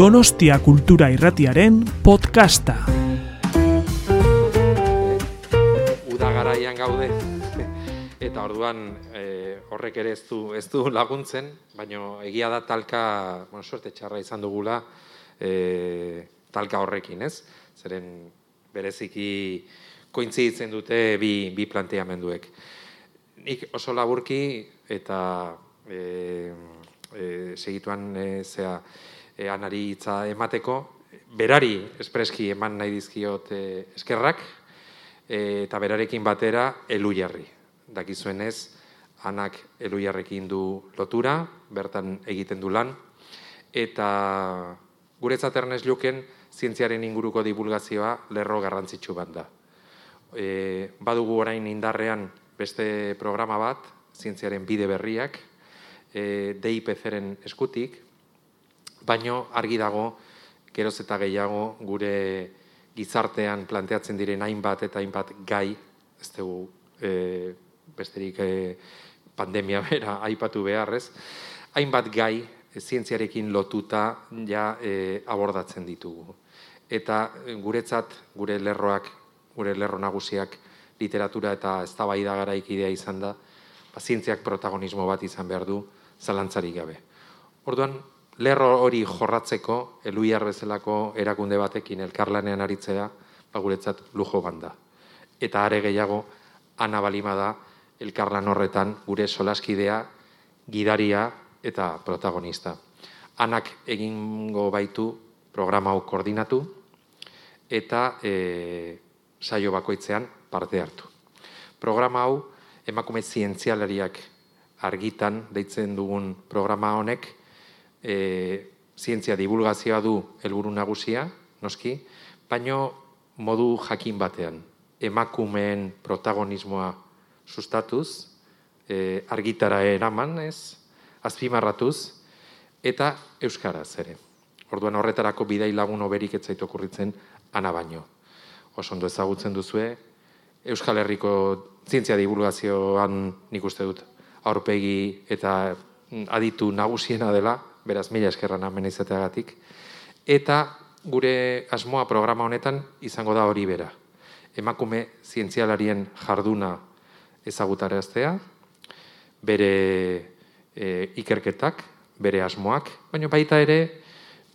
Donostia Kultura Irratiaren podcasta. Uda garaian gaude eta orduan e, horrek ere ez du, ez du laguntzen, baina egia da talka, bueno, suerte txarra izan dugula e, talka horrekin, ez? Zeren bereziki kointziditzen dute bi, bi planteamenduek. Nik oso laburki eta e, e, segituan e, zea e, anari hitza emateko, berari espreski eman nahi dizkiot e, eskerrak, e, eta berarekin batera elu jarri. Dakizuenez, anak elu jarrekin du lotura, bertan egiten du lan, eta guretzat ernez luken, zientziaren inguruko divulgazioa lerro garrantzitsu bat da. E, badugu orain indarrean beste programa bat, zientziaren bide berriak, e, DIPC-ren eskutik, baino argi dago, geroz eta gehiago, gure gizartean planteatzen diren hainbat eta hainbat gai, ez dugu e, besterik e, pandemia bera aipatu beharrez, hainbat gai e, zientziarekin lotuta ja e, abordatzen ditugu. Eta guretzat, gure lerroak, gure lerro nagusiak, literatura eta eztabaida garaikidea izan da, ba, zientziak protagonismo bat izan behar du, zalantzarik gabe. Orduan, lerro hori jorratzeko, eluiar bezalako erakunde batekin elkarlanean aritzea, baguretzat lujo banda. Eta are gehiago, ana balima da, elkarlan horretan gure solaskidea, gidaria eta protagonista. Anak egingo baitu programa hau koordinatu eta e, saio bakoitzean parte hartu. Programa hau emakume zientzialariak argitan deitzen dugun programa honek e, zientzia divulgazioa du helburu nagusia, noski, baino modu jakin batean, emakumeen protagonismoa sustatuz, e, argitara eraman, ez, azpimarratuz, eta euskaraz ere. Orduan horretarako bidai lagun oberik etzaitu okurritzen ana baino. Oso ondo ezagutzen duzue, Euskal Herriko zientzia divulgazioan nik uste dut aurpegi eta aditu nagusiena dela, beraz mila eskerran hemen izateagatik. Eta gure asmoa programa honetan izango da hori bera. Emakume zientzialarien jarduna ezagutaraztea, bere e, ikerketak, bere asmoak, baina baita ere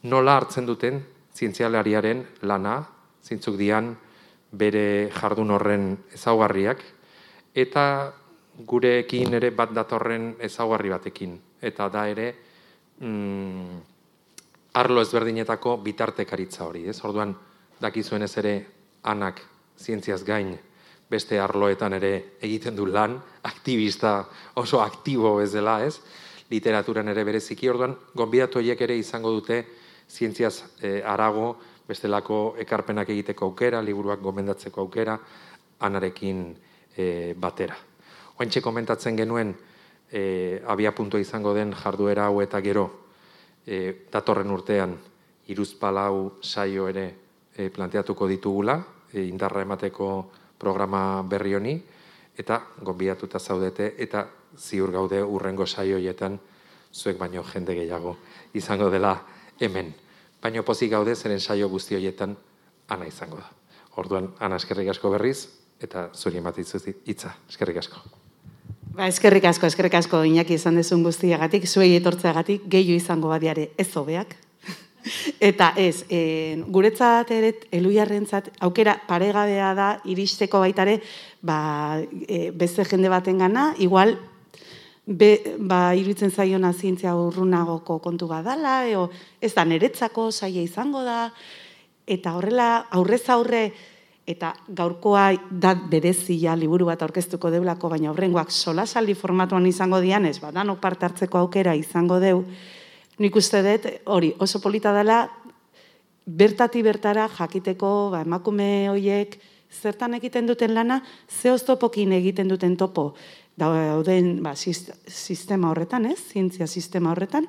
nola hartzen duten zientzialariaren lana, zintzuk dian bere jardun horren ezaugarriak, eta gurekin ere bat datorren ezaugarri batekin. Eta da ere, mm, arlo ezberdinetako bitartekaritza hori. Ez? Orduan, dakizuen ez ere, anak zientziaz gain, beste arloetan ere egiten du lan, aktivista oso aktibo ez dela, ez? Literaturan ere bereziki, orduan, gonbidatu horiek ere izango dute zientziaz e, arago, bestelako ekarpenak egiteko aukera, liburuak gomendatzeko aukera, anarekin e, batera. Oentxe komentatzen genuen e, abia puntua izango den jarduera hau eta gero e, datorren urtean iruzpalau saio ere e, planteatuko ditugula, e, indarra emateko programa berri honi, eta gonbiatuta zaudete, eta ziur gaude urrengo saioietan zuek baino jende gehiago izango dela hemen. Baino pozik gaude zeren saio guzti horietan ana izango da. Orduan, ana eskerrik asko berriz, eta zuri ematitzu hitza. Eskerrik asko. Ba, eskerrik asko, eskerrik asko Iñaki izan dezun guztiagatik, zuei etortzeagatik gehiu izango badiare ez hobeak. Eta ez, e, guretzat ere eluiarrentzat aukera paregabea da iristeko baitare, ba, e, beste jende baten gana, igual be, ba, iruditzen zaiona zientzia urrunagoko kontu badala, eo, ez da neretzako saia izango da, eta horrela aurrez aurre, eta gaurkoa da berezia liburu bat aurkeztuko deulako, baina horrengoak solasaldi formatuan izango dianez, badanok parte hartzeko aukera izango deu, nik uste dut, hori, oso polita dela, bertati bertara jakiteko ba, emakume horiek zertan egiten duten lana, ze oztopokin egiten duten topo, dauden ba, sistema horretan, ez? Zientzia sistema horretan,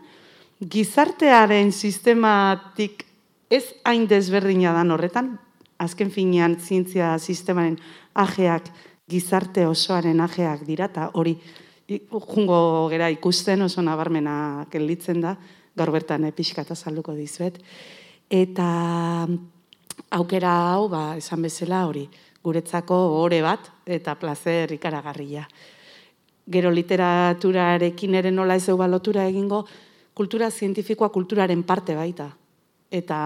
gizartearen sistematik ez hain desberdina dan horretan, azken finean zientzia sistemaren ajeak gizarte osoaren ajeak dira eta hori jungo gera ikusten oso nabarmena gelditzen da gaur bertan e, pixka eta salduko dizuet. Eta aukera hau, ba, esan bezala hori, guretzako ore bat eta placer ikaragarria. Gero literaturarekin ere nola ez balotura egingo, kultura zientifikoa kulturaren parte baita. Eta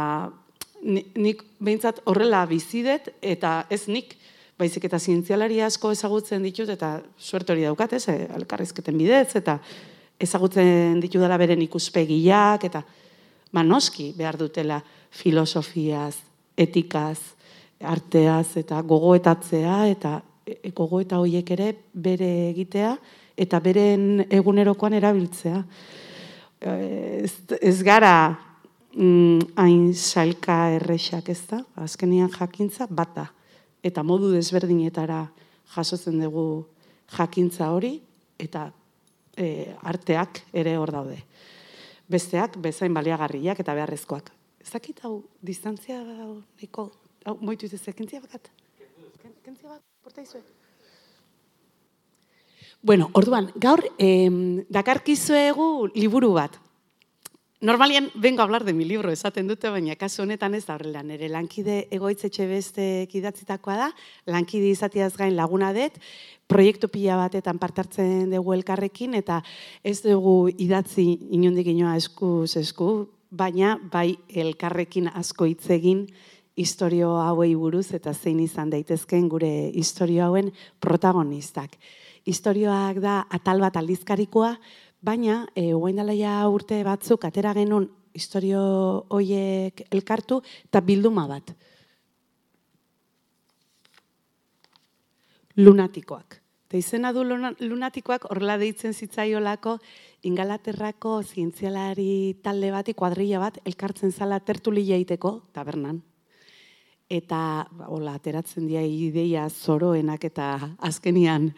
nik behintzat horrela bizidet, eta ez nik, baizik eta zientzialari asko ezagutzen ditut, eta suerte hori daukat, ez, alkarrizketen bidez, eta ezagutzen ditu dela beren ikuspegiak, eta ba, noski behar dutela filosofiaz, etikaz, arteaz, eta gogoetatzea, eta e, gogoeta horiek ere bere egitea, eta beren egunerokoan erabiltzea. Ez, ez gara mm, hain salka errexak ez da, azkenian jakintza bata eta modu desberdinetara jasotzen dugu jakintza hori, eta e, arteak ere hor daude. Besteak, bezain baliagarriak eta beharrezkoak. Ez hau, distantzia niko, hau, moitu ez ekintzia bakat? Kentzia bat, porta izue? Bueno, orduan, gaur, eh, dakarkizuegu liburu bat. Normalian vengo a hablar de mi libro, esaten dute, baina kasu honetan ez da horrela. Nere lankide egoitzetxe beste kidatzitakoa da, lankide izatiaz gain laguna dut, proiektu pila batetan partartzen dugu elkarrekin, eta ez dugu idatzi inundik inoa eskuz esku, baina bai elkarrekin asko hitz egin historio hauei buruz eta zein izan daitezken gure historio hauen protagonistak. Historioak da atal bat aldizkarikoa, Baina, e, dalaia urte batzuk, atera genuen historio hoiek elkartu, eta bilduma bat. Lunatikoak. Eta izena du lunatikoak horrela deitzen zitzaiolako ingalaterrako zientzialari talde bati, kuadrilla bat, elkartzen zala tertuli jaiteko, tabernan eta hola ateratzen dira ideia zoroenak eta azkenian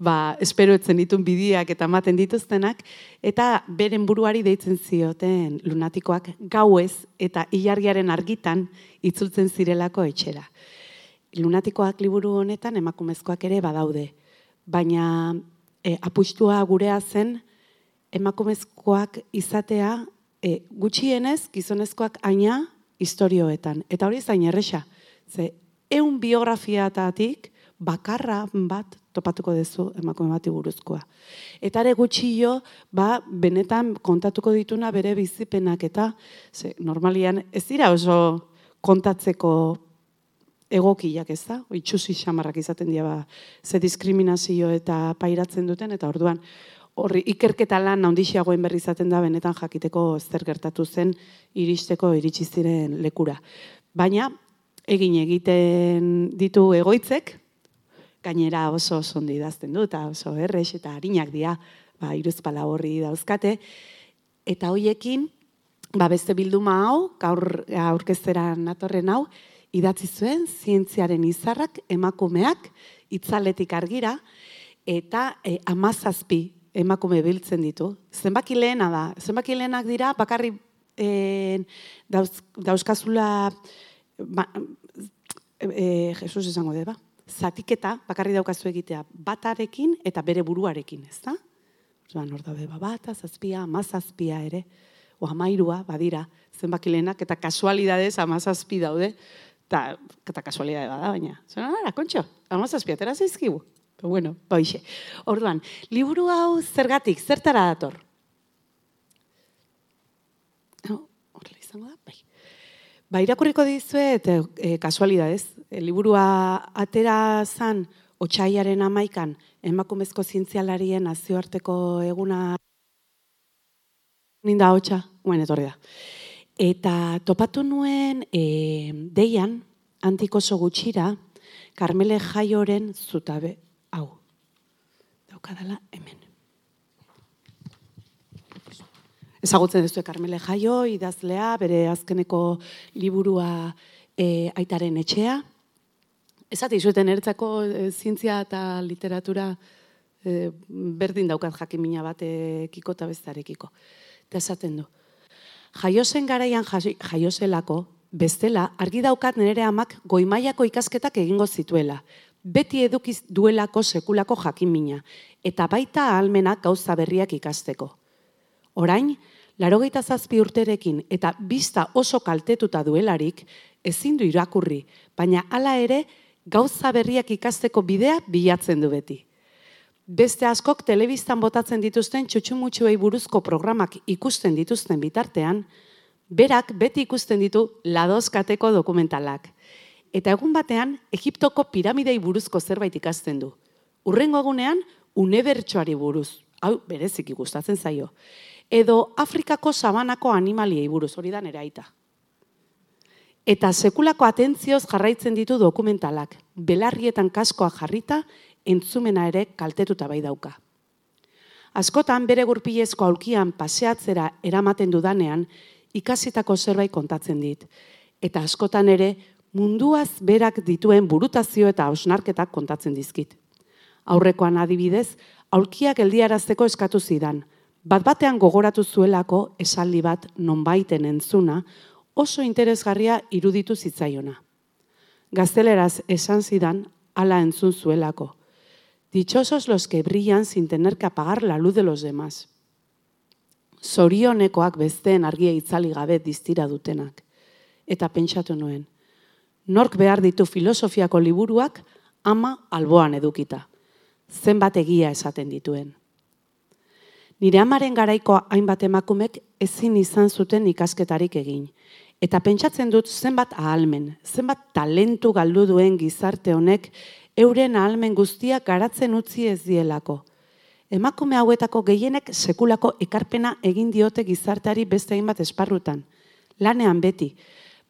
ba esperoetzen ditun bidiak eta ematen dituztenak eta beren buruari deitzen zioten lunatikoak gauez eta ilargiaren argitan itzultzen zirelako etxera. Lunatikoak liburu honetan emakumezkoak ere badaude, baina e, apustua gurea zen emakumezkoak izatea e, gutxienez gizonezkoak aina historioetan. Eta hori zain erresa. Ze, eun biografiatatik bakarra bat topatuko duzu emakume bati buruzkoa. Eta ere gutxio, ba, benetan kontatuko dituna bere bizipenak eta ze, normalian ez dira oso kontatzeko egokiak ez da, itxusi xamarrak izaten dira ba, ze diskriminazio eta pairatzen duten, eta orduan horri ikerketa lan handixiagoen berri izaten da benetan jakiteko zer gertatu zen iristeko iritsi ziren lekura. Baina egin egiten ditu egoitzek, gainera oso oso ondo idazten du, eta oso errex eta harinak dira, ba, iruzpala horri dauzkate, eta hoiekin, ba, beste bilduma hau, gaur aurkeztera natorren hau, idatzi zuen zientziaren izarrak emakumeak itzaletik argira, eta e, amazazpi emakume biltzen ditu. Zenbaki lehena da, zenbaki lehenak dira, bakarri e, dauz, dauzkazula ba, e, Jesus esango deba, zatiketa bakarri daukazu egitea batarekin eta bere buruarekin, ez da? Zuan, hor daude, ba, bata, zazpia, amazazpia ere, o amairua, badira, zenbakilenak, eta kasualidadez amazazpi daude, eta, eta kasualidade bada, baina. Zena, ara, kontxo, amazazpia, tera zaizkibu. Pero bueno, baixe. Orduan, liburu hau zergatik, zertara dator? Horrela izango da, bai. Ba, irakurriko dizuet, e, e, kasualidadez, e, liburua atera zan, otxaiaren amaikan, emakumezko zientzialarien nazioarteko eguna ninda hotxa, guen etorri da. Eta topatu nuen e, deian, antikoso gutxira, Carmele Jaioren zutabe hau. Daukadala hemen. Ezagutzen duzu Carmele Jaio, idazlea, bere azkeneko liburua e, aitaren etxea. Ezati, zueten ertzako e, zientzia eta literatura e, berdin daukat jakimina batekiko eta bestarekiko. Eta esaten du. Jaiozen garaian jaiozelako, bestela, argi daukat nire amak goimaiako ikasketak egingo zituela. Beti edukiz duelako sekulako jakimina. Eta baita almenak gauza berriak ikasteko. Orain, Larogeita zazpi urterekin eta bista oso kaltetuta duelarik, ezin du irakurri, baina hala ere gauza berriak ikasteko bidea bilatzen du beti. Beste askok telebistan botatzen dituzten txutxumutxuei buruzko programak ikusten dituzten bitartean, berak beti ikusten ditu ladozkateko dokumentalak. Eta egun batean, Egiptoko piramidei buruzko zerbait ikasten du. Urrengo egunean, unebertsuari buruz. Hau, bereziki gustatzen zaio. Edo Afrikako sabanako animaliei buruz, hori da nere aita. Eta sekulako atentzioz jarraitzen ditu dokumentalak, belarrietan kaskoa jarrita, entzumena ere kaltetuta bai dauka. Askotan bere gurpilezko aulkian paseatzera eramaten dudanean, ikasitako zerbait kontatzen dit. Eta askotan ere, munduaz berak dituen burutazio eta hausnarketak kontatzen dizkit. Aurrekoan adibidez, aulkiak geldiarazteko eskatu zidan. Bat batean gogoratu zuelako esaldi bat nonbaiten entzuna, oso interesgarria iruditu zitzaiona. Gazteleraz esan zidan, ala entzun zuelako. Dichosos los que brillan sin tener que apagar la luz de los demás. Zorionekoak besteen argia itzali gabe diztira dutenak. Eta pentsatu nuen. Nork behar ditu filosofiako liburuak ama alboan edukita. Zenbat egia esaten dituen. Nire amaren garaiko hainbat emakumek ezin izan zuten ikasketarik egin. Eta pentsatzen dut zenbat ahalmen, zenbat talentu galdu duen gizarte honek euren ahalmen guztiak garatzen utzi ez dielako. Emakume hauetako gehienek sekulako ekarpena egin diote gizarteari beste hainbat esparrutan. Lanean beti,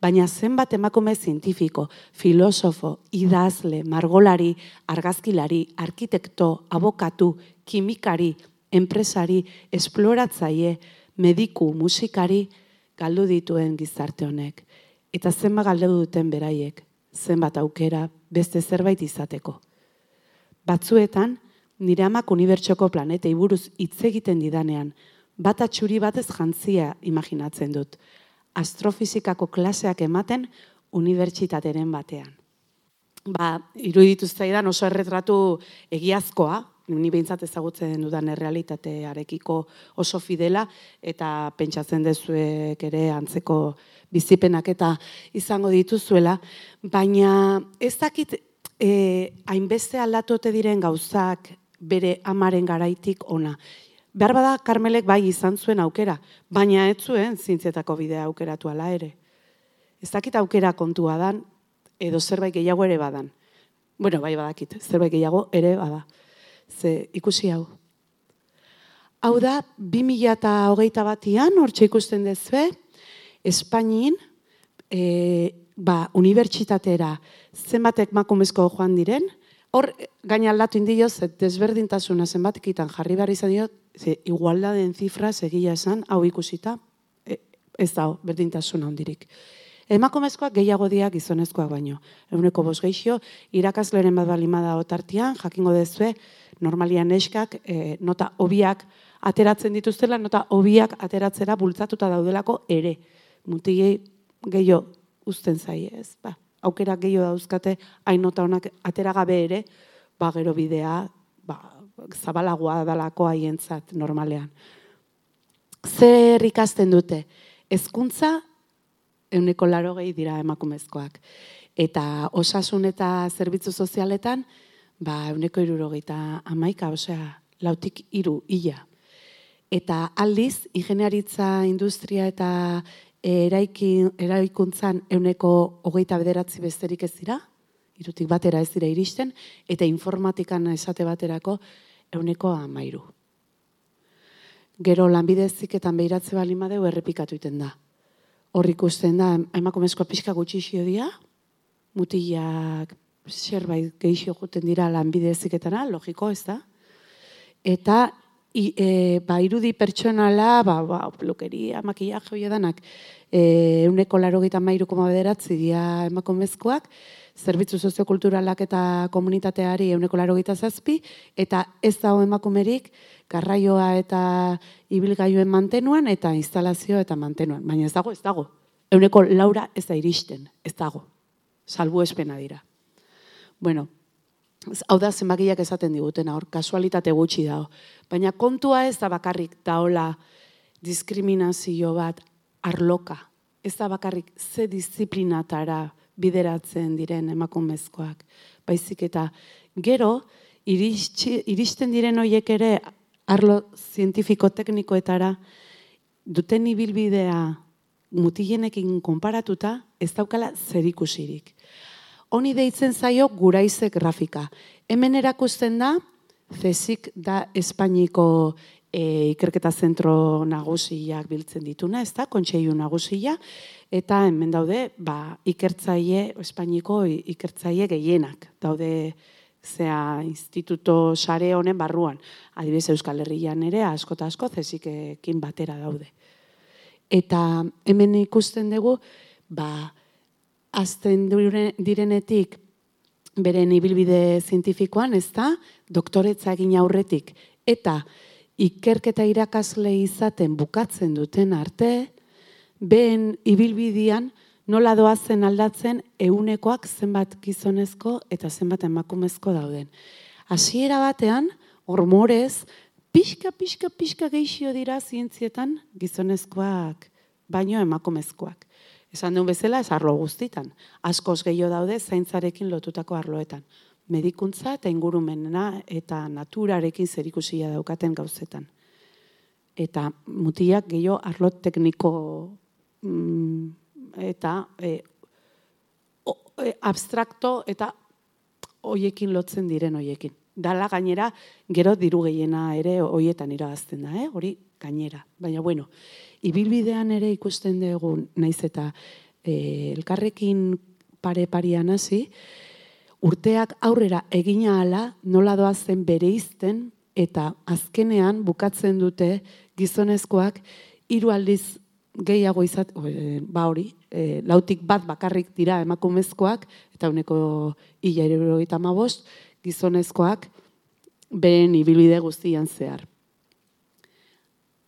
baina zenbat emakume zientifiko, filosofo, idazle, margolari, argazkilari, arkitekto, abokatu, kimikari, enpresari, esploratzaile, mediku, musikari, galdu dituen gizarte honek. Eta zenbat galdu duten beraiek, zenbat aukera beste zerbait izateko. Batzuetan, nire amak unibertsoko planetei buruz hitz egiten didanean, bat atxuri batez jantzia imaginatzen dut. Astrofizikako klaseak ematen unibertsitateren batean. Ba, iruditu zaidan oso erretratu egiazkoa, ni behintzat ezagutzen dudan errealitatearekiko oso fidela eta pentsatzen dezuek ere antzeko bizipenak eta izango dituzuela, baina ez dakit e, hainbeste aldatote diren gauzak bere amaren garaitik ona. Behar bada Karmelek bai izan zuen aukera, baina ez zuen zintzetako bidea aukeratu ala ere. Ez dakit aukera kontua dan, edo zerbait gehiago ere badan. Bueno, bai badakit, zerbait gehiago ere bada ze ikusi hau. Hau da, 2008 batian, hortxe ikusten dezue, Espainin, e, ba, unibertsitatera zenbatek makumezko joan diren, hor, gaina aldatu indio, ze desberdintasuna zenbatekitan jarri behar izan dio, ze igualdaden zifra segila esan, hau ikusita, e, ez da, berdintasuna ondirik. Emakumezkoak gehiago dia gizonezkoak baino. Eguneko bos geixio, irakasleren bat balimada otartian, jakingo dezue, normalian neskak e, nota hobiak ateratzen dituztela, nota hobiak ateratzera bultzatuta daudelako ere. Mutigei gehiago uzten zai ez. Ba, aukera gehiago dauzkate, hain nota honak ateragabe ere, ba, gero bidea ba, zabalagoa dalako haientzat normalean. Zer ikasten dute? Hezkuntza euneko laro gehi dira emakumezkoak. Eta osasun eta zerbitzu sozialetan, ba, euneko irurogeita amaika, osea, lautik iru, illa. Eta aldiz, ingeniaritza industria eta eraiki, eraikuntzan euneko hogeita bederatzi besterik ez dira, irutik batera ez dira iristen, eta informatikan esate baterako euneko amairu. Gero lanbidezik eta behiratze bali madeu errepikatu iten da. Hor ikusten da, emakumezko pixka gutxi xio dia, mutilak zerbait geixio juten dira lanbide eziketara, logiko ez da. Eta i, e, ba, irudi pertsonala, ba, ba, pelukeria, makillaje hori edanak, e, uneko laro gita mairu koma bederatzi dia emakumezkoak, zerbitzu soziokulturalak eta komunitateari euneko laro gita zazpi, eta ez dago emakumerik garraioa eta ibilgailuen mantenuan eta instalazio eta mantenuan. Baina ez dago, ez dago. Euneko laura ez da iristen, ez dago. Salbu espena dira. Bueno, hau da zenbakiak esaten diguten hor, kasualitate gutxi dago. Baina kontua ez da bakarrik daola diskriminazio bat arloka. Ez da bakarrik ze disiplinatara bideratzen diren emakumezkoak. Baizik eta gero, iristen diren hoiek ere arlo zientifiko-teknikoetara duten ibilbidea mutilenekin konparatuta ez daukala zerikusirik. Honi deitzen zaio guraize grafika. Hemen erakusten da, zezik da Espainiko e, ikerketa zentro nagusiak biltzen dituna, ez da, kontseilu nagusia, eta hemen daude, ba, ikertzaile, Espainiko ikertzaile gehienak, daude, zea instituto sare honen barruan, adibidez Euskal Herrian ere, asko eta asko, zezikekin batera daude. Eta hemen ikusten dugu, ba, azten direnetik, beren ibilbide zientifikoan, ez da, doktoretza egin aurretik, eta ikerketa irakasle izaten bukatzen duten arte, behen ibilbidian nola doazen aldatzen eunekoak zenbat gizonezko eta zenbat emakumezko dauden. Hasiera batean, hormorez, pixka, pixka, pixka geixio dira zientzietan gizonezkoak, baino emakumezkoak. Esan duen bezala, ez arlo guztitan. Askoz gehiago daude zaintzarekin lotutako arloetan medikuntza eta ingurumena eta naturarekin zerikusia daukaten gauzetan. Eta mutiak gehiago arlo tekniko mm, eta e, e, abstrakto eta hoiekin lotzen diren hoiekin. Dala gainera, gero diru gehiena ere hoietan irabazten da, eh? hori gainera. Baina bueno, ibilbidean ere ikusten dugu naiz eta e, elkarrekin pare-parian hasi, urteak aurrera egina ala nola doa zen bere izten eta azkenean bukatzen dute gizonezkoak hiru aldiz gehiago izat, ba hori, e, lautik bat bakarrik dira emakumezkoak eta uneko ila gizonezkoak beren ibilbide guztian zehar.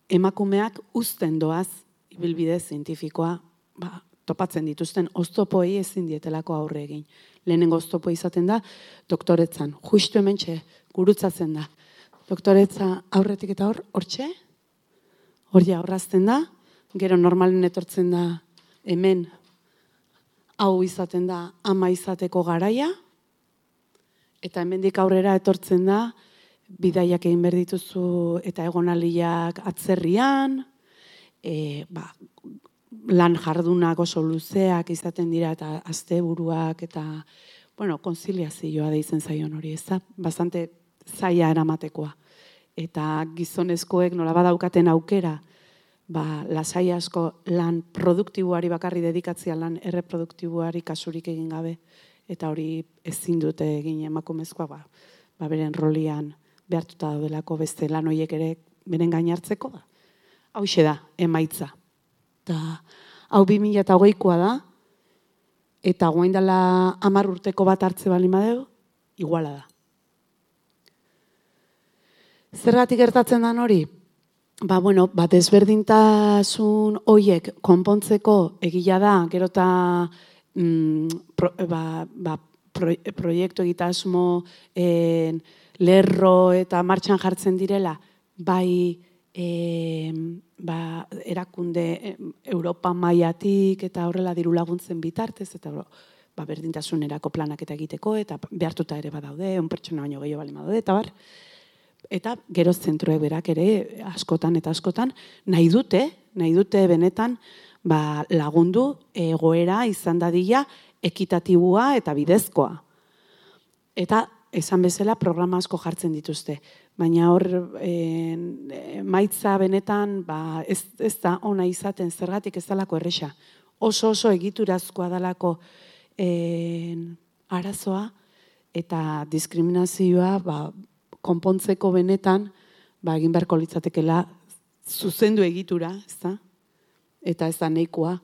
Emakumeak uzten doaz ibilbide zientifikoa ba, topatzen dituzten oztopoi ezin dietelako aurre egin lehenengo oztopo izaten da, doktoretzan. Justu hemen txe, gurutzatzen da. Doktoretza aurretik eta hor, hortxe, hori aurrazten da, gero normalen etortzen da hemen, hau izaten da ama izateko garaia, eta hemendik aurrera etortzen da, bidaiak egin behar dituzu eta egonaliak atzerrian, e, ba, lan jardunak oso luzeak izaten dira eta asteburuak eta bueno, konziliazioa da izen zaion hori, ez da? Bastante zaila eramatekoa. Eta gizonezkoek nola badaukaten aukera, ba, lasai asko lan produktiboari bakarri dedikatzea lan erreproduktiboari kasurik egin gabe, eta hori ezin dute egin emakumezkoa, ba, ba beren rolian behartuta daudelako beste lan horiek ere beren gainartzeko da. Hau da, emaitza eta hau bi mila eta hogeikoa da, eta guain dela amar urteko bat hartze bali madeu, iguala da. Zergatik gertatzen da hori? Ba, bueno, bat ezberdintasun hoiek konpontzeko egila da, gero eta mm, pro, ba, ba, proiektu egitasmo en, lerro eta martxan jartzen direla, bai e, ba, erakunde Europa maiatik eta horrela diru laguntzen bitartez, eta ba, berdintasunerako planak eta egiteko, eta behartuta ere badaude, un pertsona baino gehiago bali badaude, eta bar, eta gero zentroek berak ere askotan eta askotan nahi dute, nahi dute benetan ba, lagundu egoera izan dadila ekitatibua eta bidezkoa. Eta esan bezala programa asko jartzen dituzte baina hor e, maitza benetan ba, ez, ez da ona izaten zergatik ez dalako erresa. Oso oso egiturazkoa dalako e, arazoa eta diskriminazioa ba, konpontzeko benetan ba, egin beharko litzatekela zuzendu egitura, ez da? Eta ez da nahikoa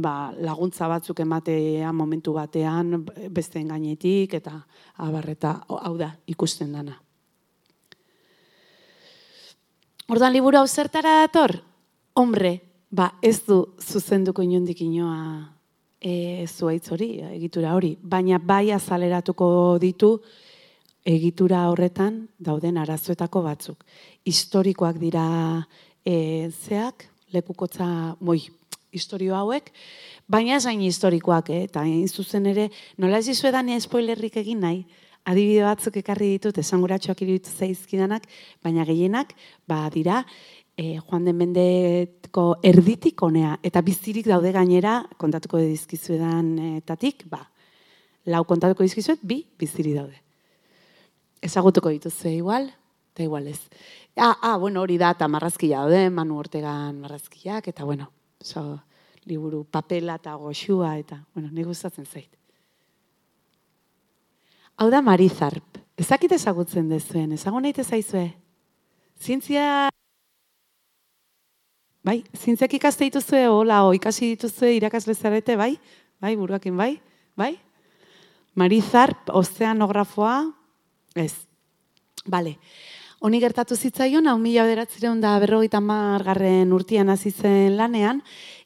ba, laguntza batzuk ematea momentu batean beste gainetik eta abarreta hau da ikusten dana. Ordan liburu hau zertara dator? Hombre, ba ez du zuzenduko inondik inoa e, zuaitz hori, egitura hori, baina bai azaleratuko ditu egitura horretan dauden arazoetako batzuk. Historikoak dira e, zeak, lekukotza, moi, historio hauek, baina ez hain historikoak, eh? eta hain zuzen ere, nola ez izuedan spoilerrik egin nahi, adibide batzuk ekarri ditut, esanguratxoak iruditu zaizkidanak, baina gehienak, ba, dira, e, joan den mendeko erditik onea, eta bizirik daude gainera, kontatuko dizkizuedan etatik, ba, lau kontatuko dizkizuet, bi biziri daude. Ezagutuko dituzue igual, eta igual ez. Ah, ah, bueno, hori da, eta marrazkia daude, Manu Ortegan marrazkiak, eta bueno, so, liburu papela eta goxua, eta, bueno, nik gustatzen zait. Hau da Marizarp. Ezakit ezagutzen dezuen, ezagun nahi zaizue. Zientzia... Bai, zientziak ikaste dituzue, hola, o ikasi dituzue irakasle zarete, bai? Bai, buruakin, bai? Bai? Marizarp, ozeanografoa, ez. Bale. Honi gertatu zitzaion, hau mila bederatzireun da berrogeita margarren urtian hasi zen lanean,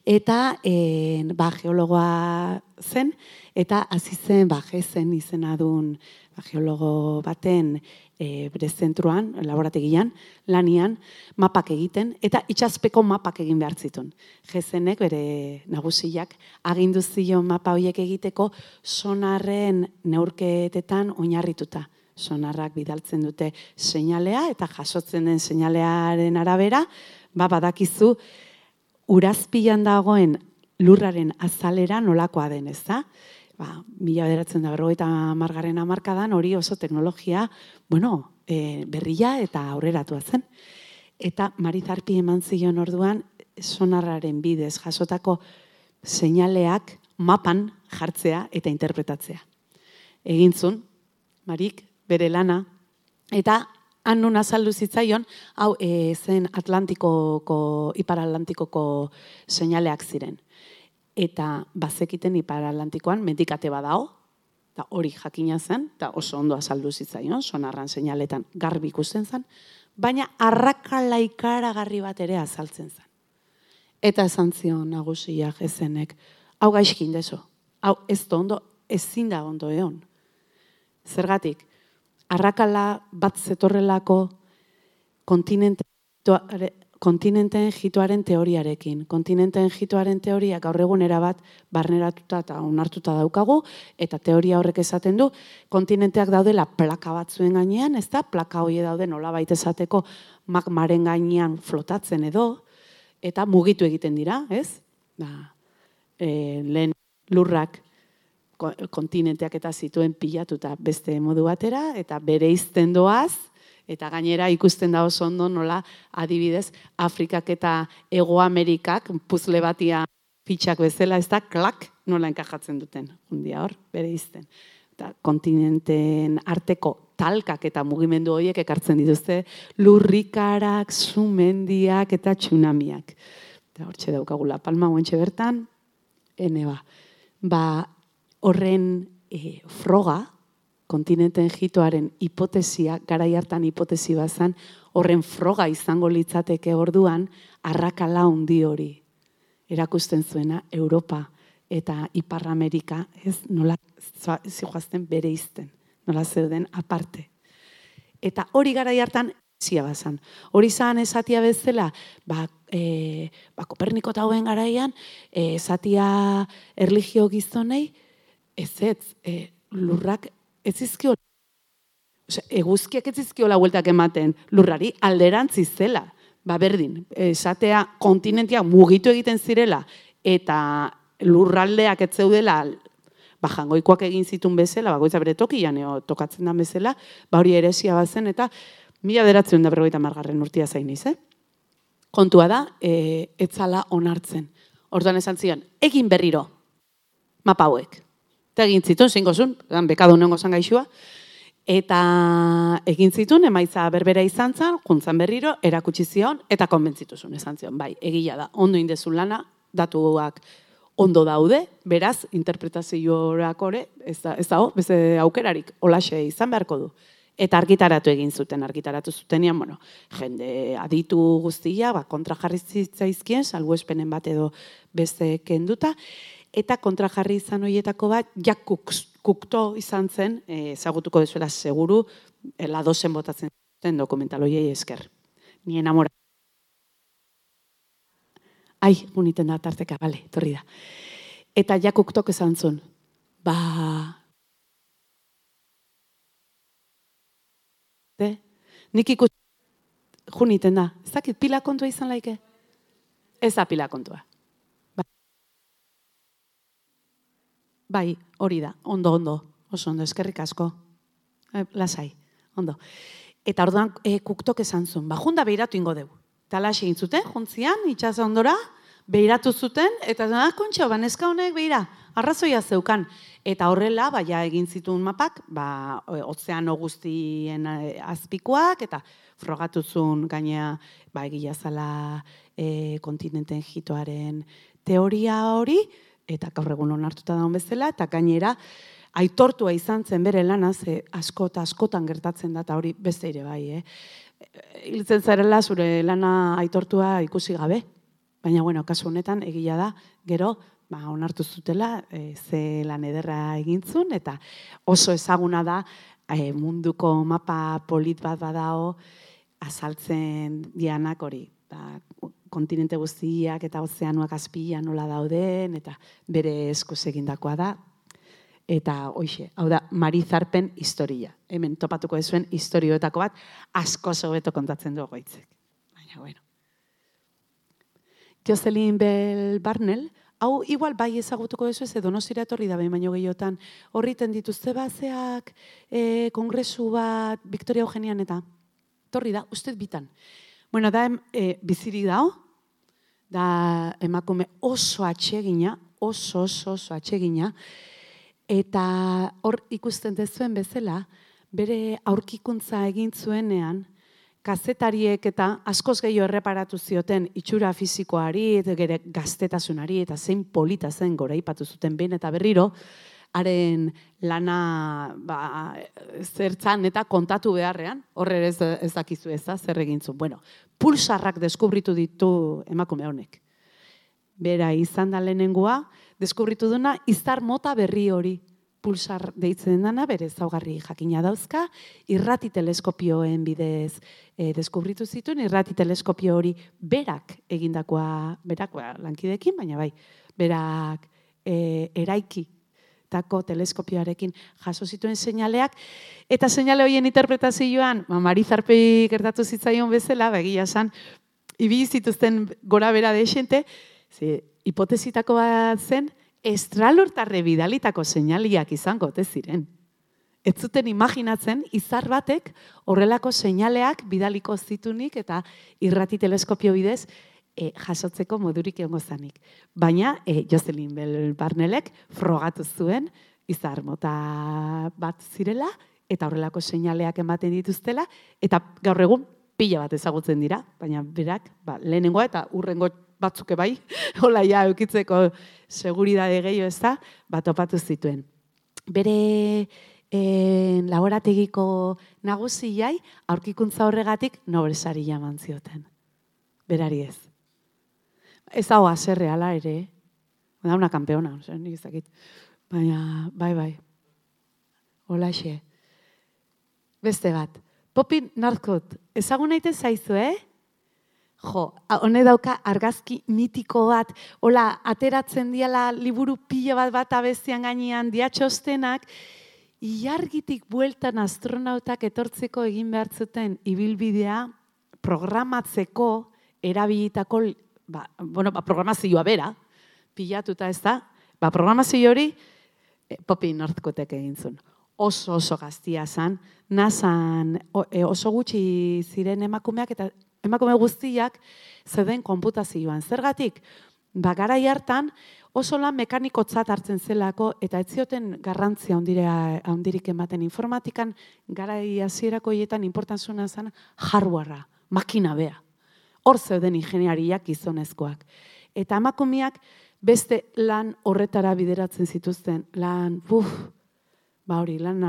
eta e, ba, geologoa zen, eta hasi zen ba, jezen izena duen ba, geologo baten e, bere zentruan, laborategian, lanian, mapak egiten, eta itxazpeko mapak egin behar zituen. Jezenek, bere nagusiak, agindu zion mapa horiek egiteko sonarren neurketetan oinarrituta. Sonarrak bidaltzen dute seinalea eta jasotzen den seinalearen arabera, ba, badakizu, urazpilan dagoen lurraren azalera nolakoa den, ez da? Ba, mila beratzen da berrogeita margarren amarkadan hori oso teknologia, bueno, e, berria eta aurreratua zen. Eta Marizarpi eman zion orduan sonarraren bidez jasotako seinaleak mapan jartzea eta interpretatzea. Egintzun, Marik, bere lana, eta han nun azaldu zitzaion, hau e, zen Atlantikoko, Ipar Atlantikoko seinaleak ziren. Eta bazekiten Ipar Atlantikoan medikate badao, eta hori jakina zen, eta oso ondo azaldu zitzaion, sonarran seinaletan garbi ikusten zen, baina arrakala ikaragarri bat ere azaltzen zen. Eta esan zion nagusia jezenek, hau gaizkin deso, hau ez ondo, ezin da ondo egon. Zergatik, arrakala bat zetorrelako kontinente, kontinenteen jituaren teoriarekin. Kontinenteen jituaren teoria gaur egun bat barneratuta eta onartuta daukagu, eta teoria horrek esaten du, kontinenteak daudela plaka batzuen gainean, ez da, plaka hori daude nola baita esateko magmaren gainean flotatzen edo, eta mugitu egiten dira, ez? Ba, e, lehen lurrak kontinenteak eta zituen pilatuta beste modu batera, eta bere izten doaz, eta gainera ikusten da oso ondo nola adibidez Afrikak eta Ego Amerikak puzle batia fitxak bezala, ez da, klak nola enkajatzen duten, hundia hor, bere izten. Eta kontinenten arteko talkak eta mugimendu horiek ekartzen dituzte lurrikarak, sumendiak eta tsunamiak. Eta hortxe daukagula palma guentxe bertan, ene ba. Horren e, froga, kontinenten jitoaren hipotesia, garai hartan hipotesi bazan, horren froga izango litzateke orduan, arrakala handi hori. Erakusten zuena, Europa eta Ipar Amerika, ez nola zijoazten bere izten, nola zeuden aparte. Eta hori garai hartan, zia bazan. Hori zan esatia bezala, ba, e, ba Koperniko eta garaian, e, esatia erligio gizonei, ez ez, e, lurrak ez izkio, eguzkiak ez izkio la vueltak ematen, lurrari alderantzi zela, ba berdin, esatea kontinentia mugitu egiten zirela, eta lurraldeak ez zeudela, ba jangoikoak egin zitun bezala, bagoitza bere tokian, eo, tokatzen da bezala, ba hori eresia bazen, eta mila beratzen da berroita margarren urtia zain eh? Kontua da, e, etzala onartzen. Orduan esan zion, egin berriro, mapa hauek. Eta egin zituen, zein gozun, bekadu nengo zan gaixua. Eta egin zituen, emaitza berbera izan zan, juntzan berriro, erakutsi zion, eta konbentzituzun esan zion. Bai, egia da, ondo indezun lana, datuak ondo daude, beraz, interpretazioak ore, ez da, ez da, beze aukerarik, olaxe izan beharko du. Eta argitaratu egin zuten, argitaratu zutenian, bueno, jende aditu guztia, ba, kontra jarri zitzaizkien, salgu espenen bat edo beste kenduta, eta kontra jarri izan horietako bat, jak kukto izan zen, eh, ezagutuko dezuela seguru, eh, la dozen botatzen zen dokumental esker. Ni enamora. Ai, uniten da tarteka, bale, torri da. Eta jakuk tok esan zuen, ba... De? Nik ikus... Juniten da. Ez dakit pila kontua izan laike? Ez da pila kontua. Bai, bai hori da. Ondo, ondo. Oso ondo, eskerrik asko. E, lasai, ondo. Eta orduan e, kuktok esan zuen, ba, junda behiratu ingo dugu. Eta lasi egin zuten, juntzian, itxaz ondora, behiratu zuten, eta ah, kontxo, ba, neska honek behira, arrazoia zeukan. Eta horrela, ba, ja egin zituen mapak, ba, ozeano guztien e, azpikoak, eta frogatu zuen gainea, ba, egia zala e, kontinenten jitoaren teoria hori, eta gaur egun onartuta daun bezala, eta gainera, aitortua izan zen bere lana, ze asko eta askotan gertatzen da, eta hori beste ere bai, eh? Hiltzen zarela zure lana aitortua ikusi gabe, baina, bueno, kasu honetan, egia da, gero, ba, onartu zutela, e, ze lan ederra egintzun, eta oso ezaguna da, e, munduko mapa polit bat badao, azaltzen dianak hori, ba, kontinente guztiak eta ozeanuak azpia nola dauden, eta bere esku egindakoa da, eta hoixe, hau da, Marizarpen historia. Hemen topatuko ezuen historioetako bat, asko hobeto kontatzen du goitzek. Baina, bueno. Jocelyn Bell Barnell, hau igual bai ezagutuko ez edo donosira etorri da baino gehiotan, horriten dituzte bazeak e, kongresu bat Victoria Eugenian eta torri da, uste bitan. Bueno, da e, biziri dao, da emakume oso atsegina, oso oso oso atsegina, Eta hor ikusten dezuen bezala, bere aurkikuntza egin zuenean, kazetariek eta askoz gehiago erreparatu zioten itxura fisikoari, gere gaztetasunari, eta zein polita zen gora ipatu zuten behin eta berriro, haren lana ba, zertzan eta kontatu beharrean, horre ez, ez dakizu ez da, zer egin zuen. Bueno, pulsarrak deskubritu ditu emakume honek. Bera izan da lehenengoa, deskubritu duna izar mota berri hori pulsar deitzen dana bere zaugarri jakina dauzka, irrati teleskopioen bidez e, deskubritu zituen, irrati teleskopio hori berak egindakoa, berak ba, lankidekin, baina bai, berak e, eraiki tako teleskopioarekin jaso zituen seinaleak, eta seinale horien interpretazioan, ba, Marizarpei gertatu zitzaion bezala, begia san, ibi zituzten gora bera de ze, hipotezitako bat zen, estralortarre bidalitako seinaliak izango te ziren. Ez zuten imaginatzen, izar batek horrelako seinaleak bidaliko zitunik eta irrati teleskopio bidez e, jasotzeko modurik egongo zanik. Baina, e, Jocelyn Bell Barnelek frogatu zuen izar mota bat zirela eta horrelako seinaleak ematen dituztela eta gaur egun pila bat ezagutzen dira, baina berak ba, lehenengoa eta urrengo batzuke bai, hola ja, eukitzeko seguridade gehiago ez da, bat opatu zituen. Bere en, laborategiko nagusi jai, aurkikuntza horregatik nobresari jaman zioten. Berari ez. Ez hau azerre ala ere, da una kampeona, nik ezakit. Baina, bai, bai. Hola xe. Beste bat. Popin Narkot, ezagun naite zaizu, eh? Jo, hone dauka argazki mitiko bat, hola, ateratzen diala liburu pila bat bat abezian gainean, diatxostenak, iargitik bueltan astronautak etortzeko egin behar zuten ibilbidea programatzeko erabilitako, ba, bueno, ba, programazioa bera, pilatuta ez da, ba, programazio hori, e, popi nortkotek egin zuen. Oso oso gaztia zan, nazan e, oso gutxi ziren emakumeak eta emakume guztiak zeuden konputazioan. Zergatik, ba, gara hartan oso lan mekanikotzat hartzen zelako eta ez zioten garrantzia handirik ematen informatikan gara hasierako hietan importantzuna zen hardwarea, makina bea. Hor zeuden ingeniariak izonezkoak. Eta emakumeak beste lan horretara bideratzen zituzten, lan, buf, ba hori, lan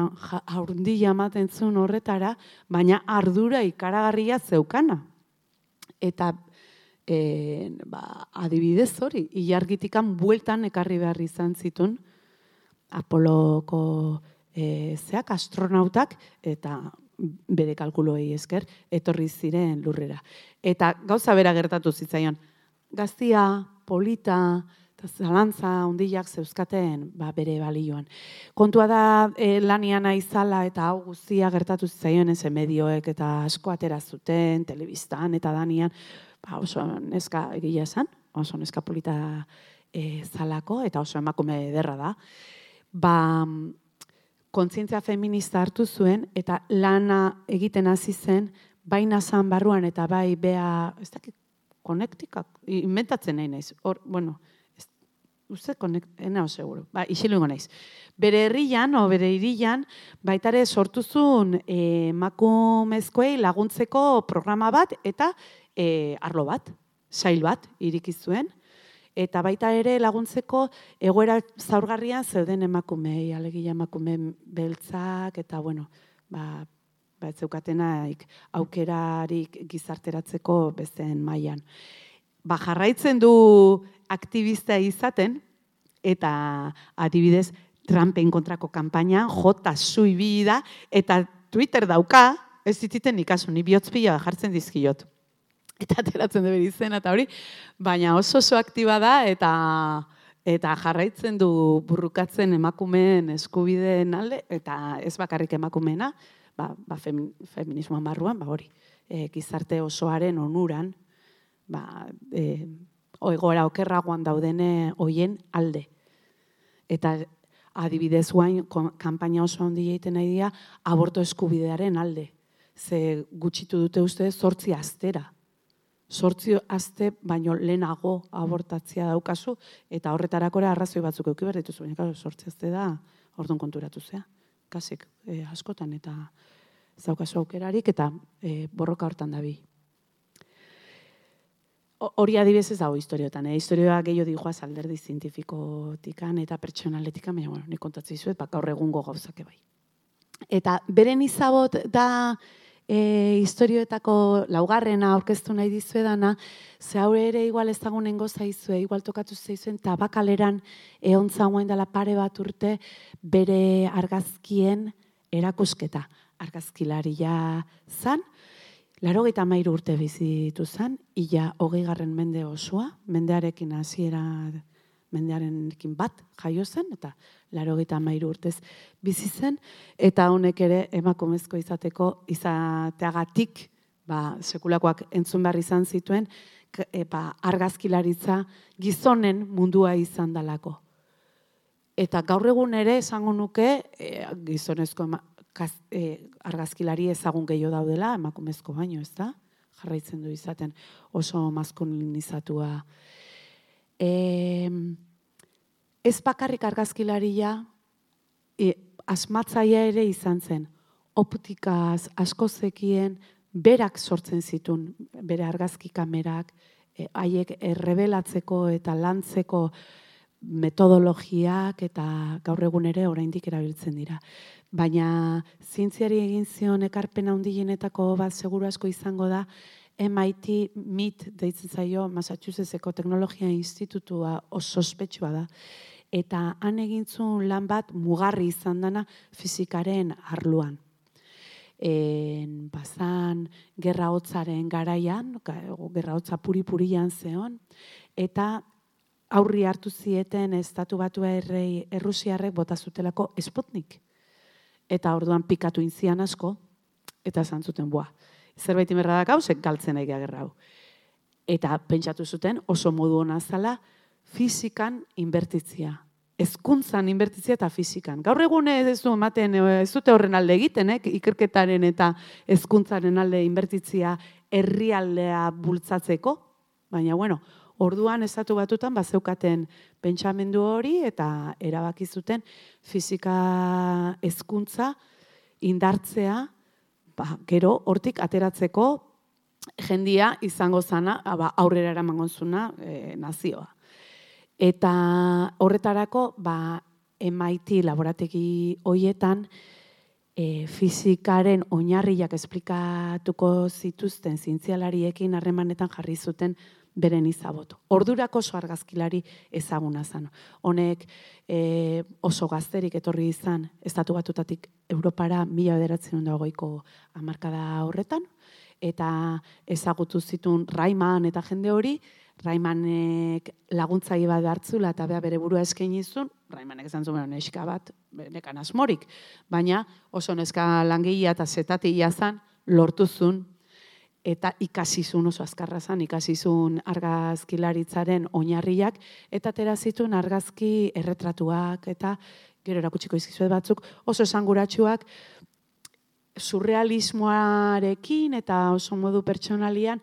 haurdia ematen zuen horretara, baina ardura ikaragarria zeukana. Eta e, ba, adibidez hori, ilargitikan bueltan ekarri behar izan zitun. Apoloko e, zeak astronautak eta bere kalkuloei esker etorri ziren lurrera. Eta gauza bera gertatu zitzaion, gaztia, polita, eta zalantza ondiak zeuzkaten ba, bere balioan. Kontua da e, lanian aizala eta hau guztia gertatu zitzaioen ez medioek eta asko atera zuten, telebistan eta danian, ba, oso neska egia esan, oso neska polita e, zalako eta oso emakume ederra da. Ba, kontzientzia feminista hartu zuen eta lana egiten hasi zen baina zan barruan eta bai bea, ez dakit, konektikak, inventatzen nahi naiz. Hor, bueno, ez, uste konektena seguro, ba, isilu naiz. Bere herrian, o bere irian, baitare sortuzun e, makumezkoei laguntzeko programa bat eta e, arlo bat, sail bat, irikizuen. Eta baita ere laguntzeko egoera zaurgarrian zeuden emakumei, alegia emakume beltzak, eta bueno, ba, ba ez zeukatenaik aukerarik gizarteratzeko bezen mailan. Ba jarraitzen du aktivista izaten eta adibidez Trumpen kontrako kanpaina jota suibi da eta Twitter dauka, ez zititen ikasu ni bihotzpila jartzen dizkiot. Eta ateratzen dut izena eta hori, baina oso oso aktiba da eta eta jarraitzen du burrukatzen emakumeen eskubideen alde eta ez bakarrik emakumeena, ba, ba fem, feminismoa marruan, ba hori, e, gizarte osoaren onuran, ba, e, oegoera okerragoan daudene hoien alde. Eta adibidez guain, kanpaina oso handi egiten nahi dira, aborto eskubidearen alde. Ze gutxitu dute uste zortzi astera. Zortzi aste baino lehenago abortatzia daukazu, eta horretarakora arrazoi batzuk euki behar dituzu, baina zortzi aste da, orduan konturatu zea kasik e, askotan eta zaukazu aukerarik eta e, borroka hortan dabi. Hori adibez ez dago historiotan, eh? historioa gehiago dihoaz alderdi zientifikotikan eta pertsonaletikan, baina bueno, nik kontatzei zuet, bak gaur egungo gauzake bai. Eta beren izabot da e, historioetako laugarrena aurkeztu nahi dizuedana, ze haure ere igual ez dago zaizue, igual tokatu zaizuen, tabakaleran egon zauen dela pare bat urte bere argazkien erakusketa. Argazkilaria zan, laro gita urte bizitu zan, illa hogei garren mende osoa, mendearekin hasiera mendearenekin bat jaio zen, eta laro gita mairu urtez bizi zen, eta honek ere emakumezko izateko izateagatik, ba, sekulakoak entzun behar izan zituen, epa, argazkilaritza gizonen mundua izan dalako. Eta gaur egun ere esango nuke e, gizonezko ema, e, argazkilari ezagun gehiago daudela, emakumezko baino, ez da? Jarraitzen du izaten oso maskulinizatua. Eh, ez bakarrik argazkilaria, e, asmatzaia ere izan zen. Optikaz asko zekien, berak sortzen zitun, bere argazki kamerak, e, haiek errebelatzeko eta lantzeko metodologiak eta gaur egun ere oraindik erabiltzen dira. Baina zientziari egin zion ekarpen handienetako bat seguru asko izango da MIT MIT deitzen zaio Massachusettseko Teknologia Institutua oso ospetsua da eta han egintzun lan bat mugarri izan dana fizikaren arluan. En, bazan gerra hotzaren garaian, gerra hotza puri-purian zeon, eta aurri hartu zieten estatu batua errei errusiarrek bota zutelako espotnik. Eta orduan pikatu inzian asko, eta zantzuten boa. Zerbait imerra da gauzek galtzen egia gerra hau. Eta pentsatu zuten oso modu hona zala fizikan inbertitzia ezkuntzan inbertizia eta fizikan. Gaur egun ez du ematen, ez dute horren alde egiten, eh? ikerketaren eta ezkuntzaren alde inbertitzia herrialdea bultzatzeko, baina bueno, orduan estatu batutan bazeukaten pentsamendu hori eta erabaki zuten fizika ezkuntza indartzea, ba, gero hortik ateratzeko jendia izango zana, ba, aurrera eramango zuna e, nazioa. Eta horretarako, ba, MIT laborategi hoietan, e, fizikaren oinarriak esplikatuko zituzten zintzialariekin harremanetan jarri zuten beren izaboto. Ordurako oso argazkilari ezaguna zen. Honek e, oso gazterik etorri izan, estatu batutatik Europara mila bederatzen dagoiko amarkada horretan, eta ezagutu zitun Raiman eta jende hori, Raimanek laguntzaile bat hartzula eta bea bere burua eskaini zuen, Raimanek esan zuen neska bat, nekan asmorik, baina oso neska langilea eta zetatia zan lortu zuen eta ikasizun oso azkarra zan, ikasizun argazkilaritzaren oinarriak, eta atera zituen argazki erretratuak, eta gero erakutsiko izkizuet batzuk, oso esanguratsuak, surrealismoarekin eta oso modu pertsonalian,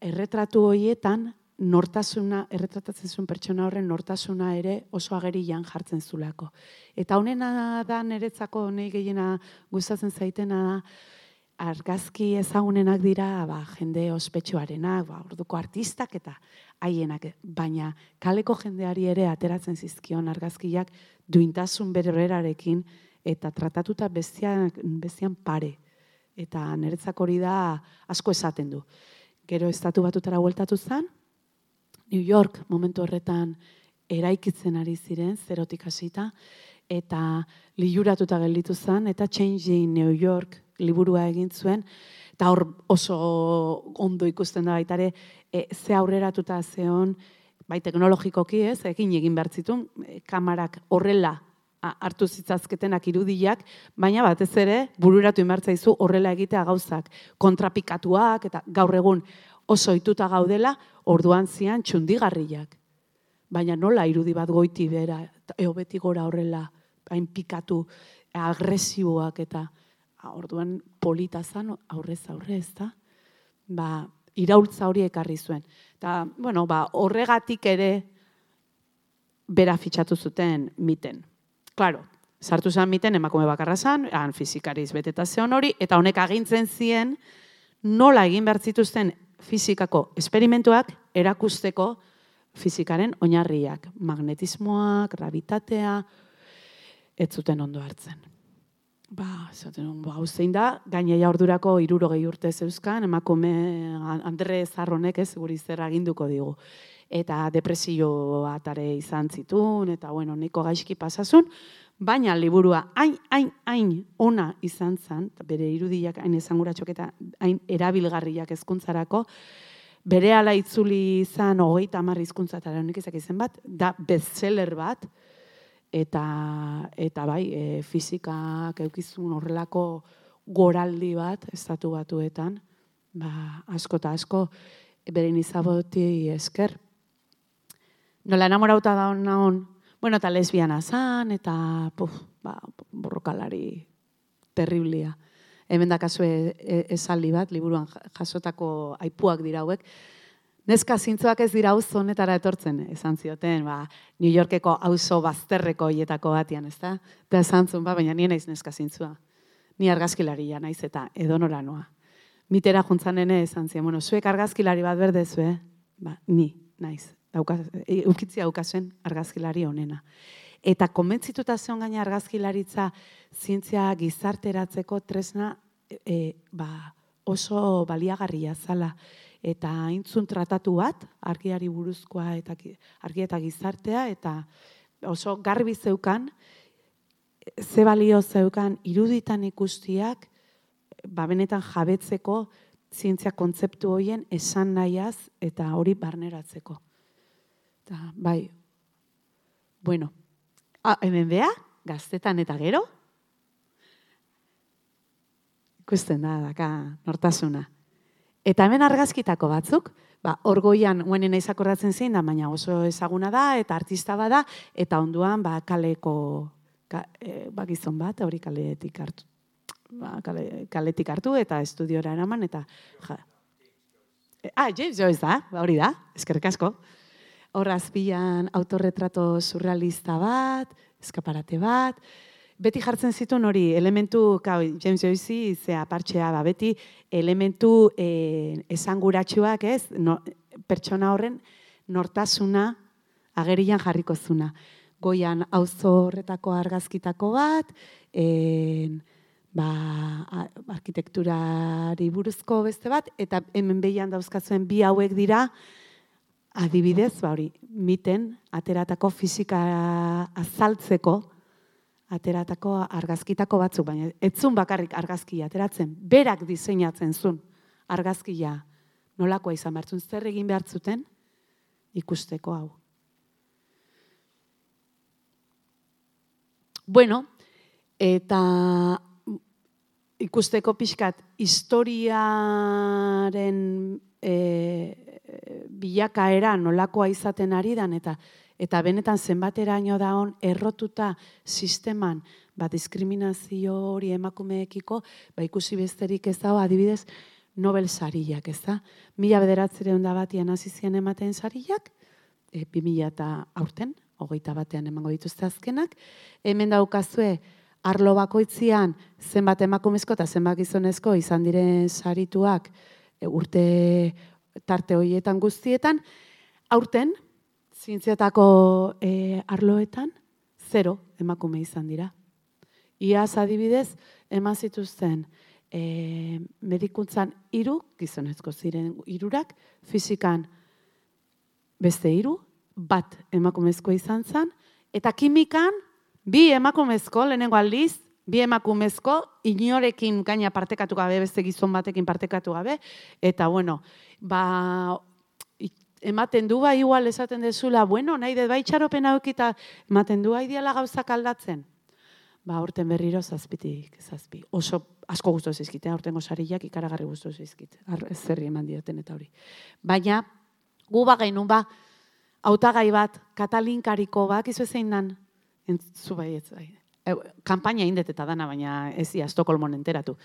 erretratu horietan, nortasuna, erretratatzen zuen pertsona horren nortasuna ere oso agerian jartzen zulako. Eta honena da niretzako, nahi gehiena gustatzen zaitena da, argazki ezagunenak dira ba, jende ospetsuarenak, ba, orduko artistak eta haienak, baina kaleko jendeari ere ateratzen zizkion argazkiak duintasun bererarekin eta tratatuta bestian, bestian pare. Eta niretzak hori da asko esaten du. Gero estatu batutara hueltatu zen, New York momentu horretan eraikitzen ari ziren, zerotik hasita, eta liuratuta gelditu zen, eta Changing New York liburua egin zuen, eta hor oso ondo ikusten da baitare, e, ze aurreratuta zeon, bai teknologikoki ez, egin egin behar zitun, e, kamarak horrela hartu zitzazketenak irudiak, baina batez ere bururatu inbertzaizu horrela egitea gauzak, kontrapikatuak eta gaur egun oso ituta gaudela, orduan zian txundigarriak. Baina nola irudi bat goiti bera, eo beti gora horrela, hain pikatu, agresiboak eta orduan polita zan aurrez aurre ez da, ba, iraultza hori ekarri zuen. Eta, bueno, ba, horregatik ere bera fitxatu zuten miten. Claro, sartu zen miten emakume bakarra zan, han fizikariz beteta zeon hori, eta honek agintzen zien nola egin behar zituzten fizikako esperimentuak erakusteko fizikaren oinarriak. Magnetismoak, gravitatea, ez zuten ondo hartzen. Ba, zaten, ba, zein da, gaineia ordurako iruro gehi urte zeuzkan, emakume Andre Zarronek ez, guri zer aginduko digu. Eta depresio atare izan zitun, eta bueno, niko gaizki pasasun, baina liburua hain, hain, hain ona izan zen, bere irudiak hain esanguratxok eta hain erabilgarriak ezkuntzarako, bere ala itzuli izan hogeita amarri izkuntzatara honik izak izan bat, da bestseller bat, eta eta bai, e, fizikak eukizun horrelako goraldi bat estatu batuetan, ba, asko eta asko beren izaboti esker. Nola enamorauta da hon, bueno, eta lesbiana zan, eta puf, ba, borrokalari terriblia. Hemen da kasu e, e, esaldi bat, liburuan jasotako aipuak dira hauek, Neska zintzoak ez dira auzo honetara etortzen, esan zioten, ba, New Yorkeko auzo bazterreko hietako batian, ez da? Eta esan zuen, ba, baina nien naiz neska zintzua. Ni argazkilaria naiz eta edo noa. Mitera juntzan nene esan zion, bueno, zuek argazkilari bat berde zue, ba, ni naiz. Dauka, e, ukitzia daukazen argazkilari honena. Eta komentzituta zeon gaina argazkilaritza zientzia gizarteratzeko tresna e, ba, oso baliagarria zala eta aintzun tratatu bat, argiari buruzkoa eta argi eta gizartea, eta oso garbi zeukan, ze balio zeukan iruditan ikustiak, ba benetan jabetzeko zientzia kontzeptu hoien esan nahiaz eta hori barneratzeko. Eta, bai, bueno, a, hemen beha, gaztetan eta gero, ikusten da, daka, nortasuna. Eta hemen argazkitako batzuk, ba, orgoian guenen izakorratzen zein da, baina oso ezaguna da, eta artista bada, eta onduan ba, kaleko ka, e, ba, gizon bat, hori kaletik hartu. Ba, kale, kaletik hartu eta estudiora eraman, eta... Ja. E, ah, James Joyce da, ba, hori da, eskerrik asko. Horrazpian autorretrato surrealista bat, eskaparate bat, beti jartzen zituen hori elementu, kau, James Joyce, ze apartxea, ba, beti elementu e, esanguratsuak, ez, no, pertsona horren nortasuna agerian jarriko zuna. Goian auzo horretako argazkitako bat, e, ba, arkitekturari buruzko beste bat, eta hemen behian dauzkatzuen bi hauek dira, adibidez, ba hori, miten, ateratako fizika azaltzeko, ateratako argazkitako batzuk, baina etzun bakarrik argazkia ateratzen, berak diseinatzen zuen argazkia nolakoa izan behar zer egin behar zuten, ikusteko hau. Bueno, eta ikusteko pixkat historiaren e, bilakaera nolakoa izaten ari dan, eta eta benetan zenbateraino da on errotuta sisteman ba, diskriminazio hori emakumeekiko, ba, ikusi besterik ez dago, adibidez, Nobel sariak, ez da? Mila bederatzere onda batian azizien ematen sariak, e, bi mila eta aurten, hogeita batean emango dituzte azkenak, hemen daukazue, arlo bakoitzian zenbat emakumezko eta zenbat gizonezko izan diren sarituak e, urte tarte horietan guztietan, aurten, zientziatako e, arloetan, zero emakume izan dira. Iaz adibidez, eman zituzten e, medikuntzan iru, gizonezko ziren irurak, fizikan beste iru, bat emakumezko izan zen, eta kimikan bi emakumezko, lehenengo aldiz, bi emakumezko, inorekin gaina partekatu gabe, beste gizon batekin partekatu gabe, eta bueno, ba, ematen du ba, igual esaten dezula, bueno, nahi dut bai txaropen haukita, ematen du haidiala gauzak aldatzen. Ba, aurten berriro zazpitik, zazpi. Oso asko guztu zizkite, aurten gozariak ikaragarri guztu zizkite. Zerri eman dioten eta hori. Baina, gu ba gainun ba, autagai bat, katalinkariko bak, izu ezein nan, entzu bai, ez bai, kampaina indet eta dana, baina ez ia, Estokolmon enteratu.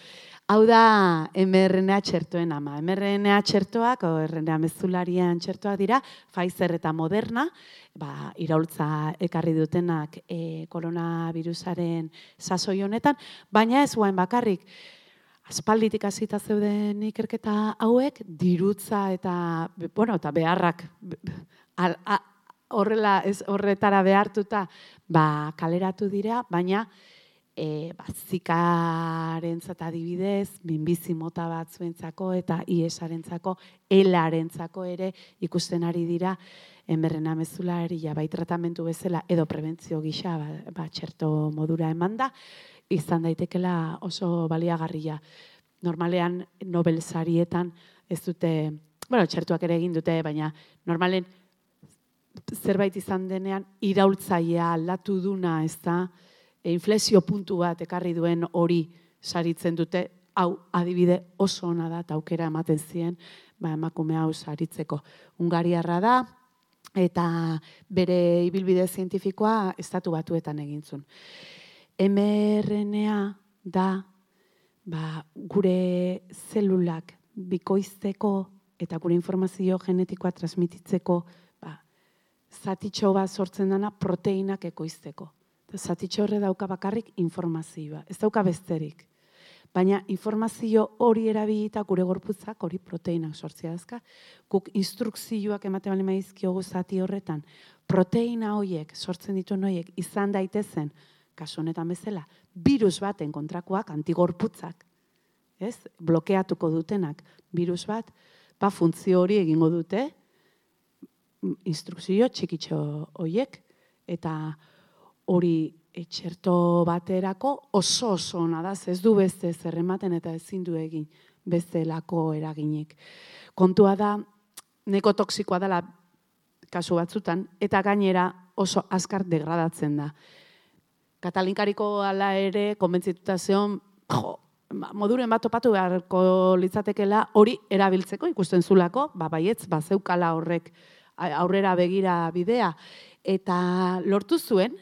Hau da mRNA txertoen ama. mRNA txertoak, o RNA mezularian txertoak dira, Pfizer eta Moderna, ba, iraultza ekarri dutenak e, koronavirusaren sasoi honetan, baina ez guain bakarrik, aspalditik hasita zeuden ikerketa hauek, dirutza eta, bueno, eta beharrak, al, horrela ez horretara behartuta ba, kaleratu dira, baina e, ba, zikarentzat adibidez, minbizi mota bat zuentzako eta iesarentzako, elarentzako ere ikusten ari dira emberrena mezulari ja, bai tratamentu bezala edo prebentzio gisa ba, ba, txerto modura emanda, izan daitekela oso baliagarria. Normalean Nobel sarietan ez dute, bueno, txertuak ere egin dute, baina normalen zerbait izan denean iraultzailea aldatu duna, ez da, e, inflexio puntu bat ekarri duen hori saritzen dute, hau adibide oso ona da, eta aukera ematen zien, ba, emakume hau saritzeko. Ungariarra da, eta bere ibilbide zientifikoa estatu batuetan egintzun. mRNA da, ba, gure zelulak bikoizteko eta gure informazio genetikoa transmititzeko zatitxo bat sortzen dana proteinak ekoizteko. Zatitxo horre dauka bakarrik informazioa, ez dauka besterik. Baina informazio hori erabilita gure gorputzak hori proteinak sortzea dazka. Guk instrukzioak emate bali maizkiogu zati horretan, proteina horiek sortzen ditu horiek izan daitezen, kasu honetan bezala, virus baten kontrakoak antigorputzak, ez? blokeatuko dutenak virus bat, ba funtzio hori egingo dute, instrukzio txikitxo hoiek eta hori etxerto baterako oso oso ona da, ez du beste zer ematen eta ezin du egin bestelako eraginik. Kontua da neko toksikoa dela kasu batzutan eta gainera oso azkar degradatzen da. Katalinkariko ala ere konbentzituta zeon, jo, ba, moduren bat topatu beharko litzatekela hori erabiltzeko ikusten zulako, ba baietz ba zeukala horrek aurrera begira bidea eta lortu zuen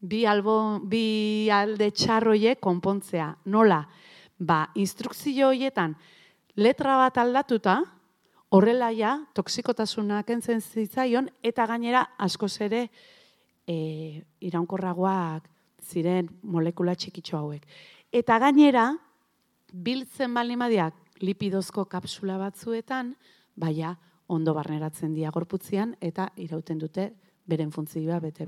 bi albo bi alde txarroie konpontzea. Nola? Ba, instrukzio hoietan letra bat aldatuta horrela ja toksikotasuna kentzen zitzaion eta gainera asko ere e, iraunkorragoak ziren molekula txikitxo hauek. Eta gainera biltzen balimadiak lipidozko kapsula batzuetan, baia, ondo barneratzen dia gorputzian eta irauten dute beren funtzioa bete,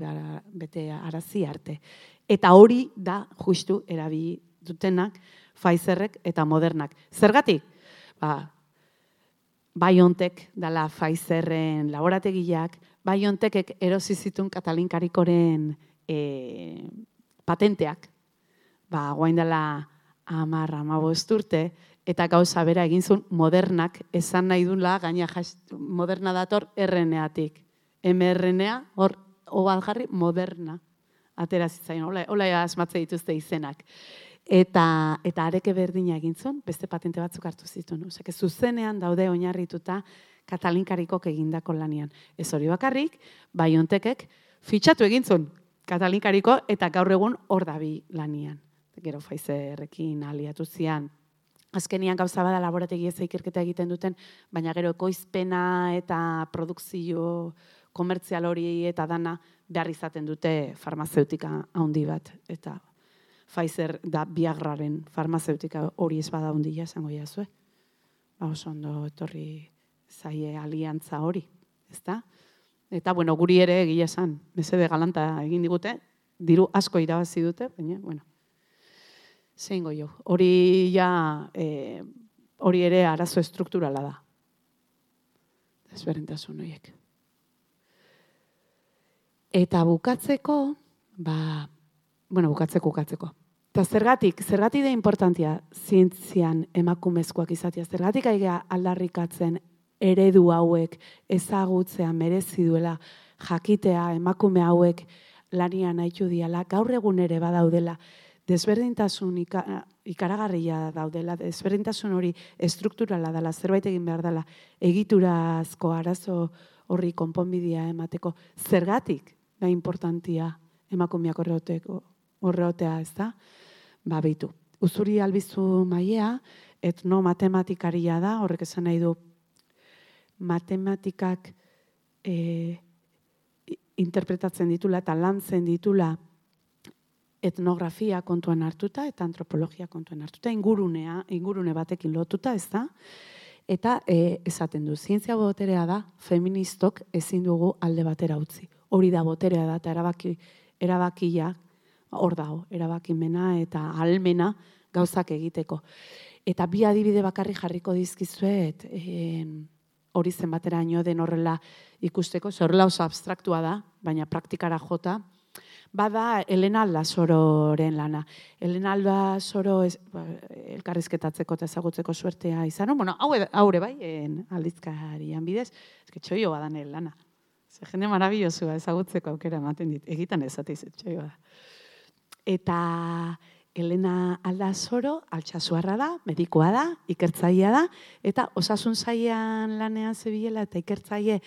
bete arazi arte. Eta hori da justu erabi dutenak Pfizerrek eta Modernak. Zergatik? Ba, Biontek dala Pfizerren laborategiak, Biontekek erosi zitun katalinkarikoren e, patenteak, ba, guain dela amarra, urte, eta gauza bera egin zuen modernak esan nahi dula gaina moderna dator erreneatik. mRNA, hor, obat jarri, moderna. Atera zitzaien, hola, hola asmatze dituzte izenak. Eta, eta areke berdina egin zuen, beste patente batzuk hartu zituen. Osea, zuzenean daude oinarrituta katalinkarikok egindako lanian. Ez hori bakarrik, baiontekek fitxatu egin zuen katalinkariko eta gaur egun hor dabi lanian. Gero Pfizerrekin aliatu zian. Azkenian gauza bada laborategi ez ikerketa egiten duten, baina gero ekoizpena eta produkzio komertzial hori eta dana behar izaten dute farmazeutika handi bat. Eta Pfizer da biagraren farmazeutika hori ez bada handia esango jazue. Ba, oso ondo etorri zaie aliantza hori, ezta? Eta, bueno, guri ere egia esan, mesede galanta egin digute, diru asko irabazi dute, baina, bueno, zein jo. Hori ja, e, hori ere arazo estrukturala da. Ezberdintasun horiek. Eta bukatzeko, ba, bueno, bukatzeko, bukatzeko. Eta zergatik, zergatik da importantia zientzian emakumezkoak izatea, zergatik aigea aldarrikatzen eredu hauek ezagutzea merezi duela jakitea emakume hauek lanian haitu diala, gaur egun ere badaudela, desberdintasun ikaragarria daudela, desberdintasun hori estrukturala dela, zerbait egin behar dela, egiturazko arazo horri konponbidea emateko, zergatik da importantia emakumeak horreotea ez da, ba behitu. Uzuri albizu maia, etno matematikaria da, horrek esan nahi du matematikak e, interpretatzen ditula eta lantzen ditula etnografia kontuan hartuta eta antropologia kontuan hartuta, ingurunea, ingurune batekin lotuta, ez da? Eta e, esaten du, zientzia boterea da, feministok ezin dugu alde batera utzi. Hori da boterea da, eta erabaki, erabakia, hor dago, erabakimena eta almena gauzak egiteko. Eta bi adibide bakarri jarriko dizkizuet, e, hori zenbatera ino den horrela ikusteko, zorrela oso abstraktua da, baina praktikara jota, bada Elena Aldasororen lana. Elena Aldasoro ez, ba, elkarrizketatzeko eta ezagutzeko suertea izan. Bueno, haure bai, en aldizkarian bidez, ez txoio badan lana. Ze jende marabillosua ezagutzeko aukera ematen dit. Egitan ez atiz, txoio bada. Eta Elena Aldasoro, altxasuarra da, medikoa da, ikertzaia da, eta osasun zaian lanean zebilela eta ikertzaie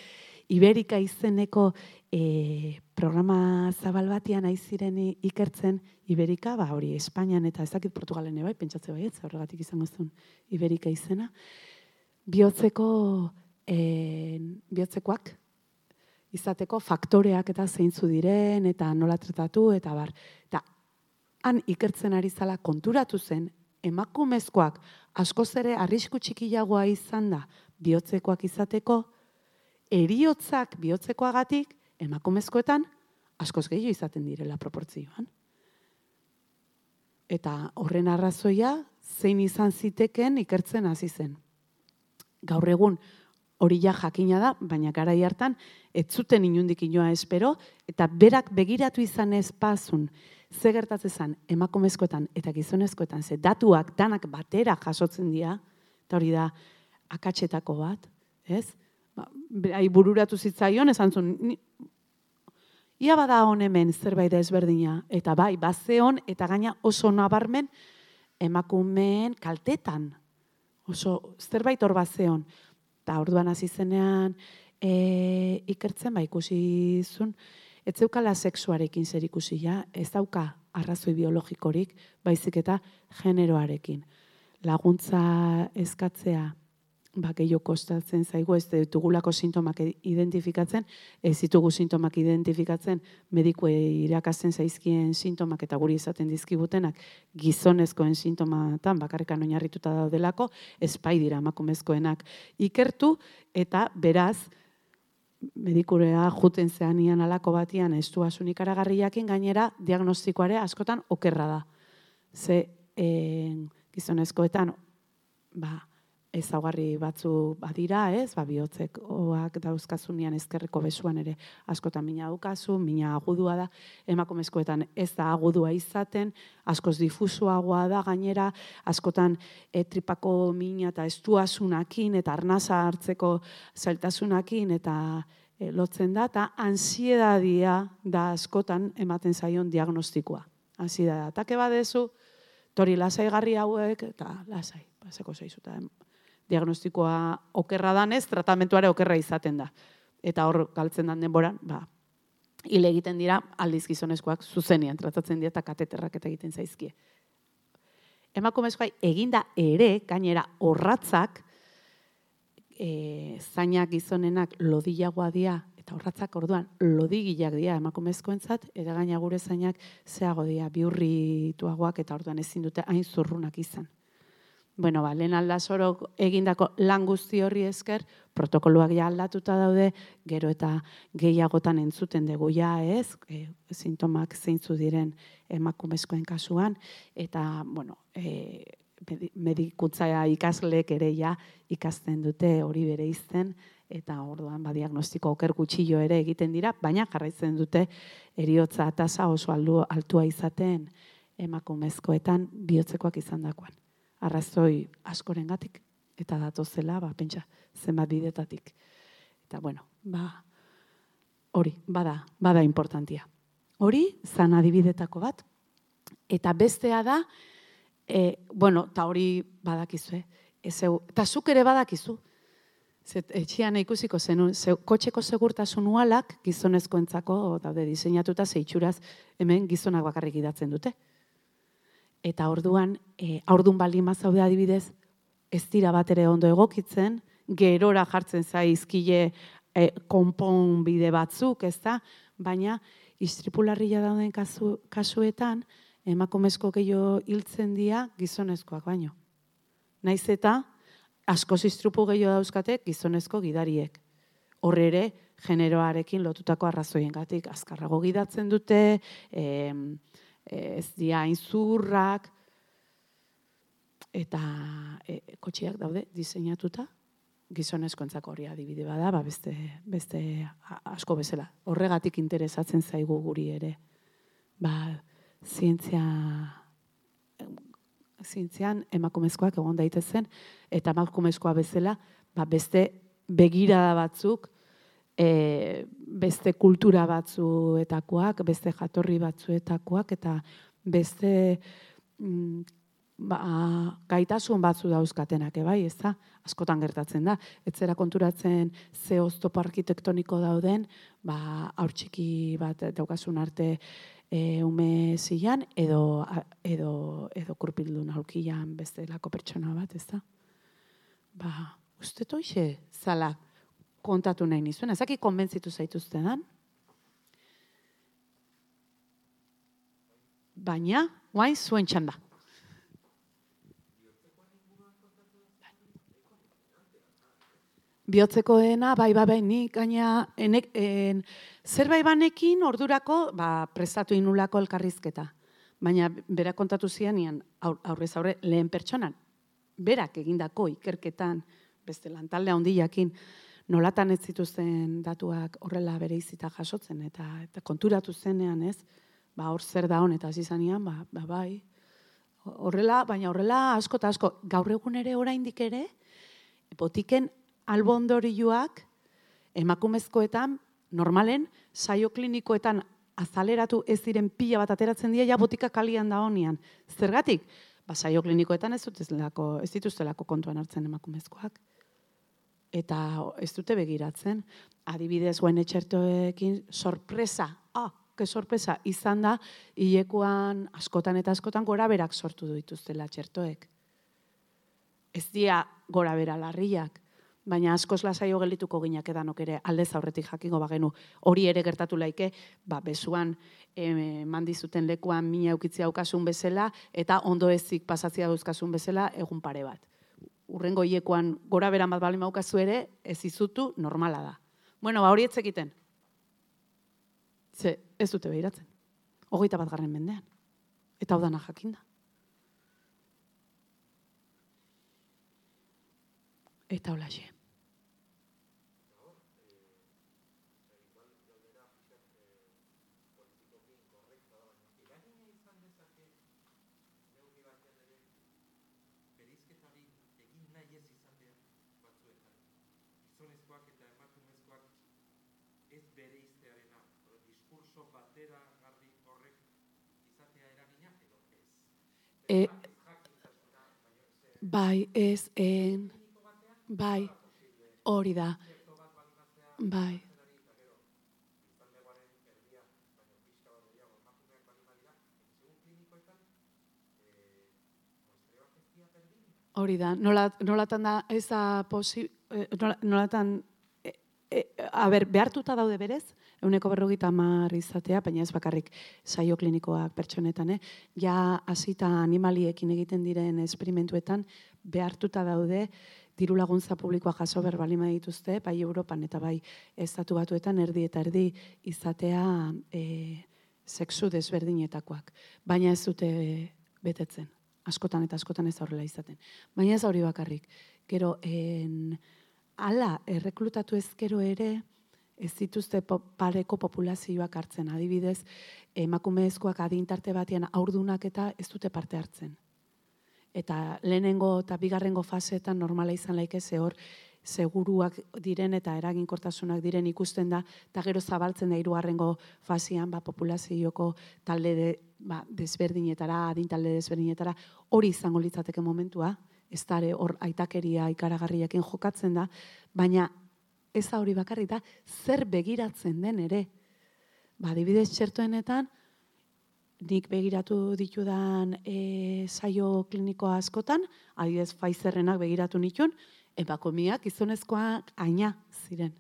Iberika izeneko e, programa zabal batian aiziren ikertzen Iberika, ba hori Espainian eta ez dakit Portugalen bai, pentsatze bai, ez horregatik izango zuen Iberika izena. Biotzeko, e, biotzekoak, izateko faktoreak eta zeintzu diren, eta nola tratatu, eta bar. Eta han ikertzen ari zala konturatu zen, emakumezkoak askoz ere arrisku txikiagoa izan da bihotzekoak izateko, eriotzak bihotzekoagatik emakumezkoetan askoz gehiago izaten direla proportzioan. Eta horren arrazoia zein izan ziteken ikertzen hasi zen. Gaur egun hori ja jakina da, baina garai hartan ez zuten inundik inoa espero eta berak begiratu izan ez pazun ze gertatzen zen emakumezkoetan eta gizonezkoetan ze datuak danak batera jasotzen dira eta hori da akatsetako bat, ez? Ba, bururatu zitzaion, esan zuen, ia bada hon hemen zerbait ezberdina, eta bai, bazeon, eta gaina oso nabarmen emakumeen kaltetan. Oso, zerbait hor bazeon. Eta orduan hasi zenean e, ikertzen, ba, ikusi zun, ez zeukala sexuarekin zer ikusi, ja? ez dauka arrazoi biologikorik, baizik eta generoarekin. Laguntza eskatzea ba, gehiago kostatzen zaigu, ez ditugulako sintomak identifikatzen, ez ditugu sintomak identifikatzen, medikue irakasten zaizkien sintomak eta guri izaten dizkibutenak gizonezkoen sintomatan bakarrekan oinarrituta daudelako, espai dira emakumezkoenak ikertu, eta beraz, medikurea juten zean alako batian ez du aragarriakin, gainera diagnostikoare askotan okerra da. Ze eh, gizonezkoetan, ba, ezaugarri batzu badira, ez? Ba bihotzek oak dauzkazunian ezkerreko besuan ere askotan mina daukazu, mina agudua da, emakumezkoetan ez da agudua izaten, askoz difusuagoa da gainera, askotan e, tripako mina eta estuasunakin eta arnasa hartzeko zailtasunakin eta e, lotzen da, eta ansiedadia da askotan ematen zaion diagnostikoa. Ansiedadia. Eta badezu, tori lasai hauek, eta lasai, paseko zaizu, eta diagnostikoa okerra danez, tratamentuare okerra izaten da. Eta hor galtzen den denboran, ba, hile egiten dira aldiz gizonezkoak zuzenean tratatzen dira eta kateterrak eta egiten zaizkie. Emakumezkoa eginda ere, gainera horratzak, e, zainak gizonenak lodilagoa dira, eta horratzak orduan lodigilak dira emakumezkoentzat, eta gaina gure zainak zeago dira biurrituagoak eta orduan ezin dute hain zurrunak izan bueno, ba, lehen aldazoro egindako lan guzti horri esker, protokoloak ja aldatuta daude, gero eta gehiagotan entzuten dugu. Ja, ez, e, sintomak zeintzu diren emakumezkoen kasuan, eta, bueno, e, medikutza ikasleek ere ja ikasten dute hori bere izten, eta orduan ba, diagnostiko oker gutxillo ere egiten dira, baina jarraitzen dute eriotza tasa oso altua izaten emakumezkoetan bihotzekoak izan dakoan arrazoi askorengatik eta datozela, ba, pentsa, zenbat bidetatik. Eta, bueno, ba, hori, bada, bada importantia. Hori, zan adibidetako bat, eta bestea da, e, bueno, eta hori badakizue, eta zuk ere badakizu, Zet, etxian ikusiko zenun, ze, kotxeko segurtasun ualak gizonezkoentzako daude diseinatuta zeitsuraz hemen gizonak bakarrik idatzen dute eta orduan, e, aurdun baldin mazaude adibidez, ez dira bat ere ondo egokitzen, gerora jartzen zaizkile e, konpon bide batzuk, ez da? Baina, istripularria dauden kasu, kasuetan, emakumezko gehiago hiltzen dira gizonezkoak baino. Naiz eta, asko istrupu gehiago dauzkate gizonezko gidariek. Horre ere, generoarekin lotutako arrazoien gatik, azkarrago gidatzen dute, ez dira inzurrak, eta e, kotxiak daude diseinatuta, gizonezkoentzako hori adibide bada, ba beste, beste asko bezala. Horregatik interesatzen zaigu guri ere. Ba, zientzia, zientzian emakumezkoak egon daitezen, eta emakumezkoa bezala, ba beste begirada batzuk, e, beste kultura batzuetakoak, beste jatorri batzuetakoak, eta beste mm, ba, gaitasun batzu dauzkatenak, bai, ez da? Askotan gertatzen da. Etzera konturatzen ze oztopo arkitektoniko dauden, ba, aurtsiki bat daukasun arte e, ume zian, edo, edo, edo kurpildun aurkian beste lako pertsona bat, ez da? Ba, uste toixe, zala, kontatu nahi nizuen. Ezaki konbentzitu zaituzte dan. Baina, guain zuen txanda. Biotzeko dena, bai, bai, bai, nik, gaina, enek, en, zer bai banekin ordurako, ba, prestatu inulako elkarrizketa. Baina, bera kontatu zianian, aurrez aurre, lehen pertsonan, berak egindako ikerketan, beste lantalde handi jakin, nolatan ez zituzten datuak horrela bere izita jasotzen, eta, eta konturatu zenean ez, ba hor zer da hon, eta zizanean, ba, ba bai, horrela, baina horrela asko eta asko, gaur egun ere oraindik ere, botiken albondorioak emakumezkoetan, normalen, saio klinikoetan azaleratu ez diren pila bat ateratzen dira, ja botika kalian da honian. Zergatik? Ba, saio klinikoetan ez, ez dituztelako kontuan hartzen emakumezkoak eta ez dute begiratzen. Adibidez, guen etxertoekin sorpresa, ah, ke sorpresa, izan da, hilekuan askotan eta askotan gora berak sortu dituztela txertoek. Ez dia gora bera larriak, baina askoz lasaio gelituko ginak edanok ere aldez aurretik jakingo bagenu hori ere gertatu laike, ba, besuan e, mandizuten lekuan mina eukitzia aukasun bezala eta ondo ezik pasatzia dauzkasun bezala egun pare bat urrengo hiekoan gora bera bat bali maukazu ere, ez izutu normala da. Bueno, ba hori etzekiten. Ze, ez dute behiratzen. Hogeita bat garren mendean. Eta hau dana jakinda. Eta hola xe. ez bere iztearena, diskurso batera garri horrek izatea eragina edo ez. E, bai, ez, en, bai, hori da. Bai. Hori da, nola, nolatan da, ez da posi, eh, nola, nolatan, e, e, a ber, behartuta daude berez, euneko berrogita mar izatea, baina ez bakarrik saio klinikoak pertsonetan, eh? ja hasita animaliekin egiten diren esperimentuetan, behartuta daude, diru laguntza publikoa jaso berbalima dituzte, bai Europan eta bai estatu batuetan erdi eta erdi izatea e, sexu desberdinetakoak. Baina ez dute betetzen askotan eta askotan ez horrela izaten. Baina ez hori bakarrik. Gero, en, ala, erreklutatu ezkero ere, ez dituzte pareko populazioak hartzen. Adibidez, emakumezkoak adintarte batean aurdunak eta ez dute parte hartzen. Eta lehenengo eta bigarrengo faseetan normala izan laike ze hor, seguruak diren eta eraginkortasunak diren ikusten da, eta gero zabaltzen da hirugarrengo fasian, ba, populazioko talde de, ba, desberdinetara, adin talde desberdinetara, hori izango litzateke momentua, ez dare hor aitakeria ikaragarriakin jokatzen da, baina ez da hori bakarri da, zer begiratzen den ere. Ba, dibidez txertoenetan, nik begiratu ditudan e, saio kliniko askotan, adibidez Pfizerrenak begiratu nitun, emakumeak gizonezkoa aina ziren.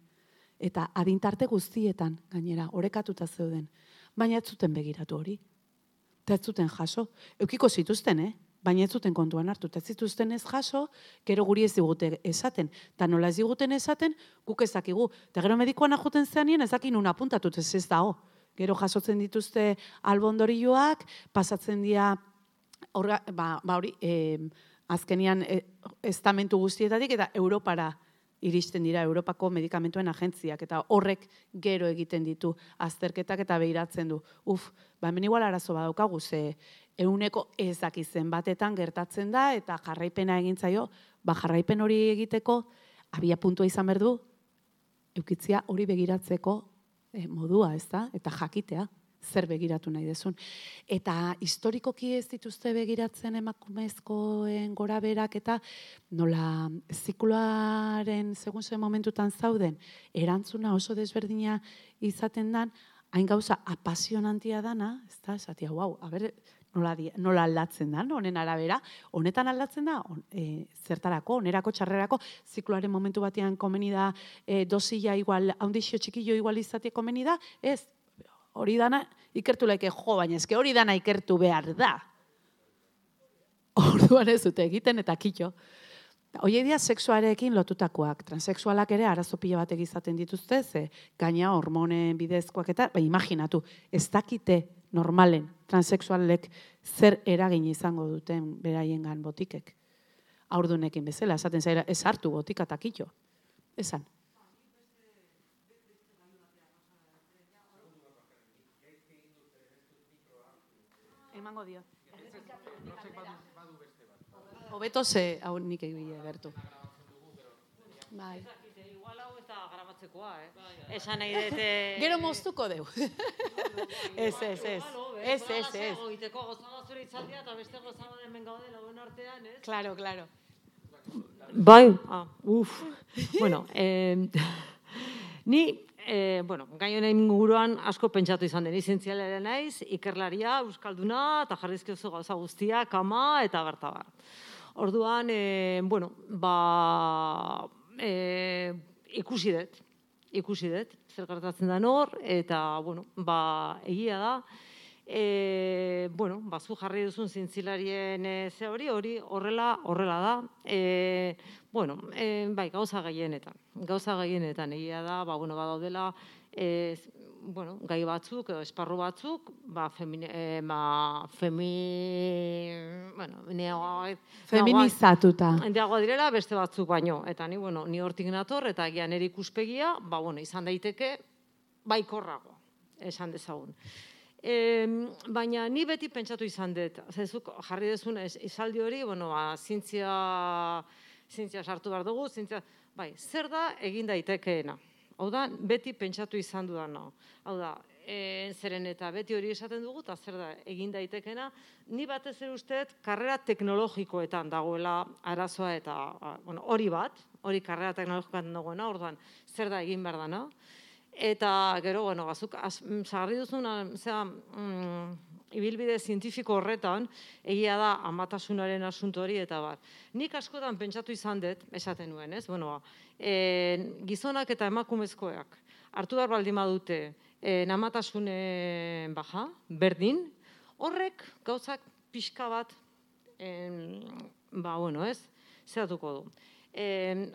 Eta adintarte guztietan, gainera, orekatuta zeuden. Baina ez zuten begiratu hori. Eta ez zuten jaso. Eukiko zituzten, eh? Baina ez zuten kontuan hartu. Eta zituzten ez jaso, gero guri ez digute esaten. Eta nola ez diguten esaten, guk ezakigu. Eta gero medikoan ajuten zeanien, ezakin una puntatut ez ez dago. Gero jasotzen dituzte albondorioak, pasatzen dira, orga, ba, ba hori, eh, azkenian e, estamentu guztietatik eta Europara iristen dira Europako medikamentuen agentziak eta horrek gero egiten ditu azterketak eta behiratzen du. Uf, ba hemen igual arazo badaukagu ze euneko ez dakizen batetan gertatzen da eta jarraipena egintzaio, ba jarraipen hori egiteko abia puntua izan berdu eukitzia hori begiratzeko eh, modua, ez da? Eta jakitea zer begiratu nahi dezun. Eta historikoki ez dituzte begiratzen emakumezkoen gora berak eta nola zikloaren segun zen momentutan zauden, erantzuna oso desberdina izaten dan, hain gauza apasionantia dana, ez da, esatia, wow, a ber, nola, nola aldatzen da, honen arabera, honetan aldatzen da, on, e, zertarako, onerako, txarrerako, zikloaren momentu batean komeni da, e, dosila igual, haundixio txikillo igual izatea komeni da, ez, hori dana ikertu laike jo, baina eske hori dana ikertu behar da. Orduan ez dute egiten eta kitxo. Hoi dia sexuarekin lotutakoak, transexualak ere arazo pila bat egizaten dituzte, ze gaina hormonen bidezkoak eta, ba, imaginatu, ez dakite normalen transexualek zer eragin izango duten beraiengan botikek. Aurdunekin bezala, esaten zaira, ez hartu botika eta kitxo. Esan. Emango dio. Hobeto ze hau nik egile gertu. Bai. Igual hau eta grabatzekoa, eh? Esan nahi dute... Gero moztuko deu. Ez, ez, ez. Ez, ez, ez. Oiteko gozaba zure itzaldia eta beste gozaba hemen gaude lagun artean, ez? Claro, claro. Bai, ah, uf. bueno, eh, ni e, bueno, gai honen inguruan asko pentsatu izan den izentzialera naiz, ikerlaria, euskalduna, eta jarrizki oso gauza guztia, kama, eta berta bar. Orduan, e, bueno, ba, e, ikusi dut, ikusi dut, zer gertatzen da nor, eta, bueno, ba, egia da, e, bueno, bazu jarri duzun zintzilarien e, ze hori, hori horrela, horrela da. E, bueno, e, bai, gauza gaienetan. Gauza gaienetan egia da, ba, bueno, badaudela, e, bueno, gai batzuk, edo esparru batzuk, ba, femine, e, ba, femi, bueno, neoa, feminizatuta. Endiago direla beste batzuk baino. Eta ni, bueno, ni hortik nator, eta gian ikuspegia, ba, bueno, izan daiteke, baikorrago, esan dezagun. E, baina ni beti pentsatu izan dut, zezuk jarri dezun izaldi hori, bueno, ba, zintzia, zintzia sartu behar dugu, zintzia, bai, zer da egin daitekeena? Hau da, beti pentsatu izan dudana. Hau da, e, zeren eta beti hori esaten dugu, eta zer da, egin daitekena, ni batez ere usteet karrera teknologikoetan dagoela arazoa eta a, bueno, hori bat, hori karrera teknologikoetan dagoena, orduan, zer da egin behar dana. Eta gero, bueno, bazuk, az, mm, zagarri duzun, zera, mm, ibilbide zientifiko horretan, egia da amatasunaren asunto hori eta bar. Nik askotan pentsatu izan dut, esaten nuen, ez? Bueno, e, gizonak eta emakumezkoak hartu behar baldin badute e, namatasune baja, berdin, horrek gauzak pixka bat, en, ba, bueno, ez? Zeratuko du. E,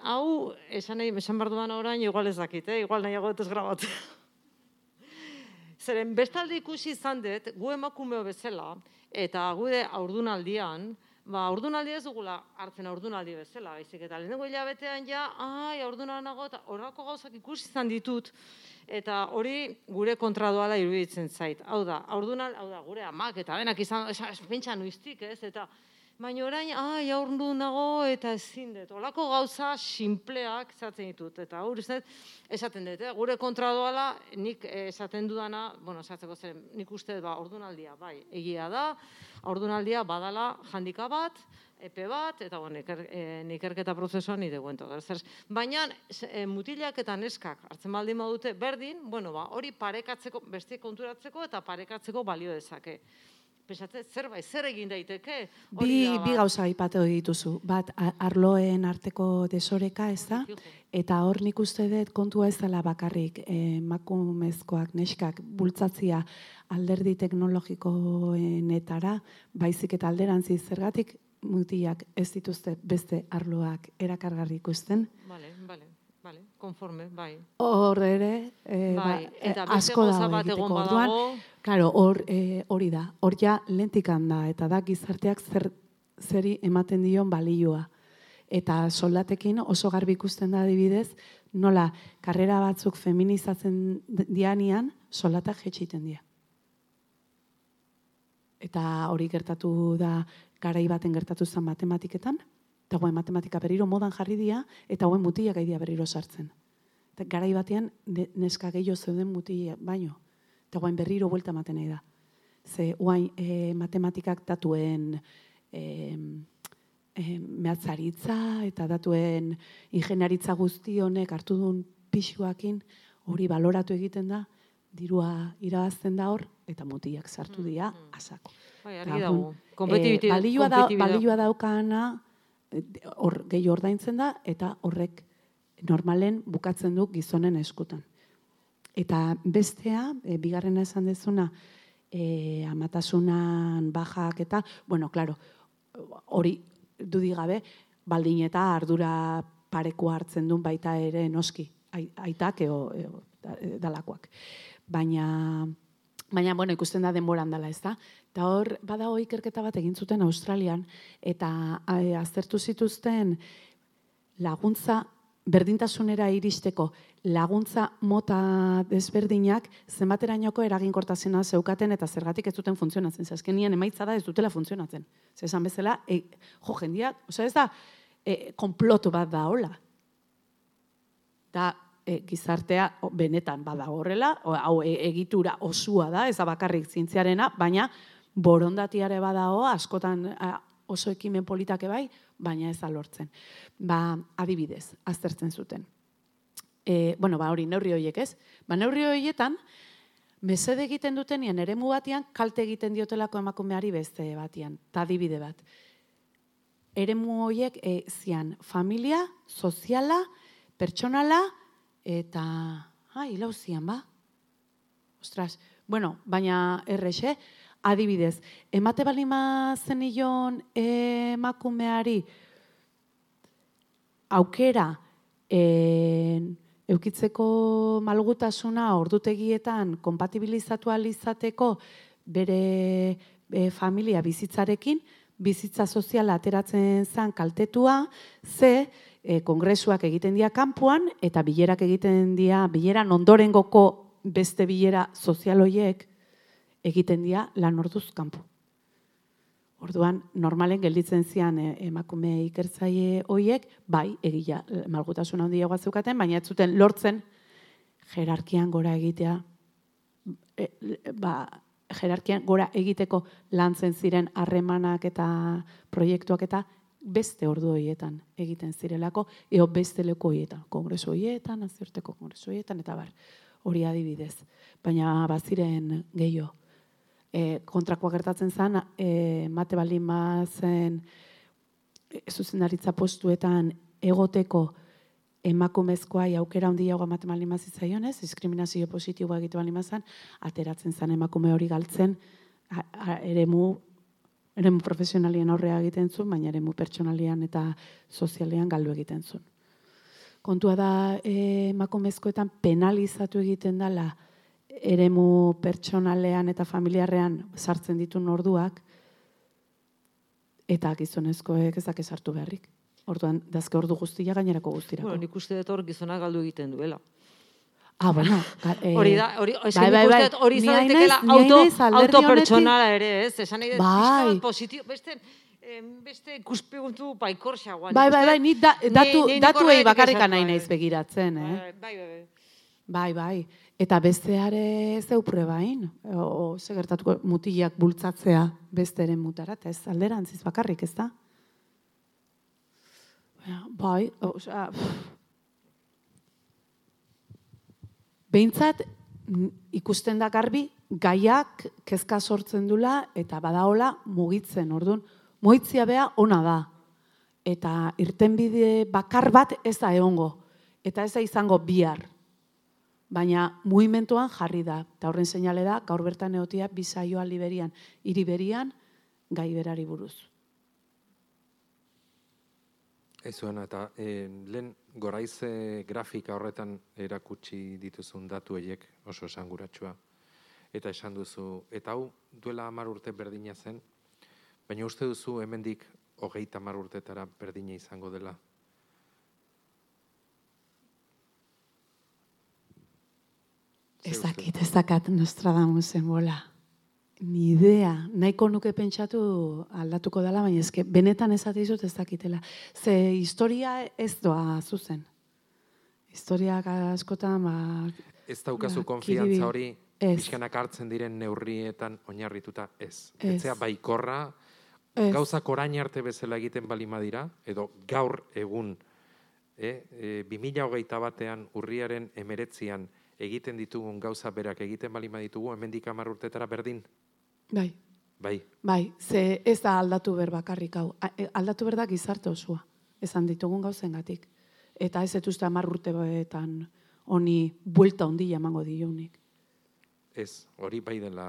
hau, esan, esan behar duan orain, igual ez dakit, eh? igual nahiago ez grabat. Zeren bestalde ikusi izan dut, gu emakumeo bezala, eta gude aurdunaldian, ba, aurdunaldi ez dugula hartzen aurdunaldi bezala, baizik eta lehenengo hilabetean ja, ai, aurdunan nago, eta horrako gauzak ikusi izan ditut, eta hori gure kontradoala iruditzen zait. Hau da, aurdunal, hau da, gure amak, eta benak izan, pentsa nuiztik, ez, eta Baina orain, ai, aurdu nago eta ezin dut. Olako gauza sinpleak zaten ditut. Eta hori esaten dut, eh? gure kontra doala, nik esaten dudana, bueno, esatzeko zen, nik uste ba, ordunaldia, bai, egia da, ordunaldia badala jandika bat, epe bat, eta bon, iker, e, ikerketa prozesuan nire guento. Baina e, mutilak eta neskak hartzen baldin badute berdin, bueno, ba, hori parekatzeko, beste konturatzeko eta parekatzeko balio dezake pentsatze zerbait zer egin daiteke? Bi bi gauza aipatu dituzu. Bat arloen arteko desoreka ez da? Eta hor nik uste dut kontua ez dela bakarrik emakumezkoak neskak bultzatzia alderdi teknologikoenetara baizik eta alderantzi zergatik mutiak ez dituzte beste arloak erakargarri ikusten? Vale Vale, konforme, bai. Hor ere, e, bai. ba, eta asko da bat egon badago. Claro, hor eh, hori da. Hor ja lentikan da eta da gizarteak zer zeri ematen dion balioa. Eta soldatekin oso garbi ikusten da adibidez, nola karrera batzuk feminizatzen dianian soldatak jetxiten dira. Eta hori gertatu da garai baten gertatu zen matematiketan, eta guen matematika berriro modan jarri dira, eta guen mutila gaidia berriro sartzen. Eta garai batean neska gehiago zeuden mutila baino eta guain berriro buelta ematen nahi da. Ze guain e, matematikak datuen e, e, mehatzaritza eta datuen ingenaritza guzti honek hartu duen pixuakin hori baloratu egiten da, dirua irabazten da hor, eta mutiak sartu dira mm. asako. Bai, argi dago. E, hor gehi ordaintzen da, eta horrek normalen bukatzen du gizonen eskutan. Eta bestea, e, bigarrena esan dezuna, e, amatasunan bajak eta, bueno, claro, hori dudigabe, baldin eta ardura pareko hartzen duen baita ere noski, aitak eo, eo, dalakoak. Baina, baina, bueno, ikusten da denboran dela, ez da? Eta hor, bada ikerketa bat egin zuten Australian, eta aztertu zituzten laguntza berdintasunera iristeko laguntza mota desberdinak zenbaterainoko eraginkortasuna zeukaten eta zergatik ez duten funtzionatzen. Ze azkenian emaitza da ez dutela funtzionatzen. Ze esan bezala, e, jo jendia, osea ez da e, konplotu bat da hola. Da e, gizartea benetan bada horrela, hau e, egitura osua da, ez da bakarrik zientziarena, baina borondatiare badao askotan oso ekimen politake bai, baina ez da lortzen. Ba, adibidez, aztertzen zuten. E, bueno, ba, hori, neurri horiek ez. Ba, neurri horietan, mesede egiten duten ian ere batean, kalte egiten diotelako emakumeari beste batian. Ta adibide bat. Eremu horiek e, zian familia, soziala, pertsonala, eta... Ah, hilau zian, ba? Ostras, bueno, baina errexe, adibidez, emate balima zenion emakumeari aukera en, eukitzeko malgutasuna ordutegietan kompatibilizatu izateko bere e, familia bizitzarekin, bizitza soziala ateratzen zen kaltetua, ze e, kongresuak egiten dira kanpoan eta bilerak egiten dira, bileran ondorengoko beste bilera sozialoiek egiten dira lan orduz kanpo. Orduan, normalen gelditzen zian eh, emakume ikertzaile hoiek, bai, egia malgutasuna handiagoa zeukaten, baina ez zuten lortzen jerarkian gora egitea, e, ba, jerarkian gora egiteko lantzen ziren harremanak eta proiektuak eta beste ordu horietan egiten zirelako, eo beste leku horietan, kongresu horietan, nazioarteko kongresu horietan, eta bar, hori adibidez. Baina baziren gehiago. E, kontrakoa gertatzen zen, e, mate baldin bazen e, zuzendaritza postuetan egoteko emakumezkoa aukera handiagoa ematen baldin mazitzaionez, diskriminazio positiboa egitu baldin mazan, ateratzen zen emakume hori galtzen, eremu eremu profesionalien aurrea egiten zuen, baina eremu pertsonalian eta sozialean galdu egiten zuen. Kontua da eh, emakumezkoetan penalizatu egiten dela eremu pertsonalean eta familiarrean sartzen ditun orduak, eta gizonezkoek ezak esartu beharrik. Orduan, dazke ordu guztia gainerako guztirako. Bueno, nik uste dut hor gizonak galdu egiten duela. Ah, bueno. ga- eh, Hori da, hori, bai, bai, bai, nik bai. uste dut hori izan daitekeela auto, hainez alderdi autopertsonala ere, ez? Esan nahi dut, Bai. positio, beste, beste ikuspuntu baikorxagoan. Bai, bai, bai, ni da, datu, ni- datuei horregatik bakarrik esan, nahi bai. naiz begiratzen, eh? Bai, bai, bai. Bai, bai. Eta besteare zeu prebain, o, o gertatuko mutilak bultzatzea besteren mutara, eta ez alderantziz bakarrik, ez da? Bai, osea, Behintzat, ikusten da garbi, gaiak kezka sortzen dula eta badaola mugitzen, orduan, mugitzia bea ona da. Eta irtenbide bakar bat ez da egongo. Eta ez da izango bihar. Baina mugimenduan jarri da. Eta horren seinale da, gaur bertan egotia bizaioa liberian, iriberian, gai berari buruz. Ez zuen, eta e, lehen goraize grafika horretan erakutsi dituzun datu horiek oso esanguratsua. Eta esan duzu, eta hau duela hamar urte berdina zen, baina uste duzu hemendik hogeita hamar urtetara berdina izango dela. Ez dakit, ez dakat Nostradamusen bola. Ni idea, nahiko nuke pentsatu aldatuko dela, baina eske benetan ez dizut ez dakitela. Ze historia ez doa zuzen. Historiak askotan, ba, Ez daukazu Ja, konfiantza hori, pixkanak hartzen diren neurrietan oinarrituta ez. Ez. Etzea baikorra, Ez. gauzak orain arte bezala egiten balima dira, edo gaur egun, e, e, 2008 batean urriaren emeretzian egiten ditugun gauza berak egiten balima ditugu, hemendik hamar urtetara berdin, bai, bai. bai, ze ez da aldatu ber bakarrik hau. E, Aldatu ber da gizarte osoa, esan ditugun gauzengatik. Eta ez etuzte hamar urteetan honi buelta handia emango dionik. Ez, hori bai dela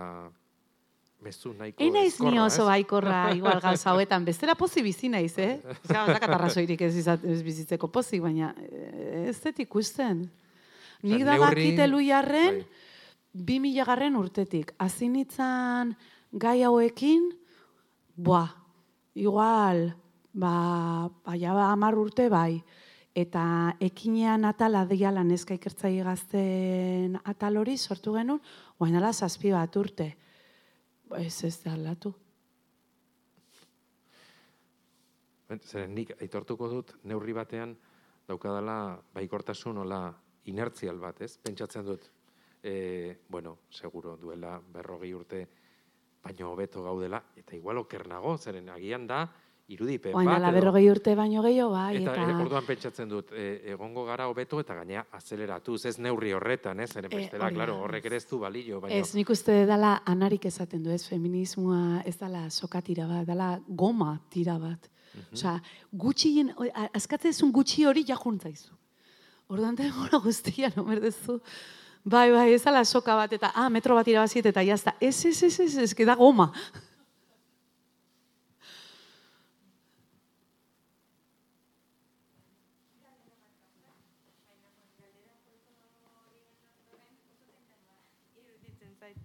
mezu nahiko Ei naiz ni oso ez? baikorra igual gauza hauetan, bestera pozi bizi naiz, eh? Ez dakat arrazoirik ez, izat, ez bizitzeko pozik, baina eh, ez dut ikusten. Nik da neurri- bakit eluiarren, Bai. bi mila garren urtetik. Hasi nitzan gai hauekin, boa, igual, ba, baina ba, amar urte bai, eta ekinean atala diala neska ikertzaile gazten atal hori sortu genuen, oain ala zazpi bat urte. Ez ez da aldatu. Zeren nik aitortuko dut neurri batean daukadala baikortasun hola inertzial bat, ez? Pentsatzen dut, e, bueno, seguro duela berrogei urte baino hobeto gaudela, eta igual oker nago, zeren agian da irudipen Oain bat. edo- berrogei urte baino gehiago, bai, Eta, eta... e, orduan pentsatzen dut, e, egongo gara hobeto eta gainea azeleratuz, ez neurri horretan, ez? Zeren E, bestela, da. claro, horrek ere ez du balio, baina Ez, nik uste dela anarik esaten du, ez, feminismoa ez dela soka tira bat, dela goma tira bat. Osea, gutxien, o- a- askatzezun gutxi hori ja juntzaizu. Orduan denbora guztia, no berdezu. Bai, bai, ez dela soka bat, eta, ah, metro bat irabaziet, eta jazta. Ez, ez, ez, ez, ez, da goma. iruditzen zait.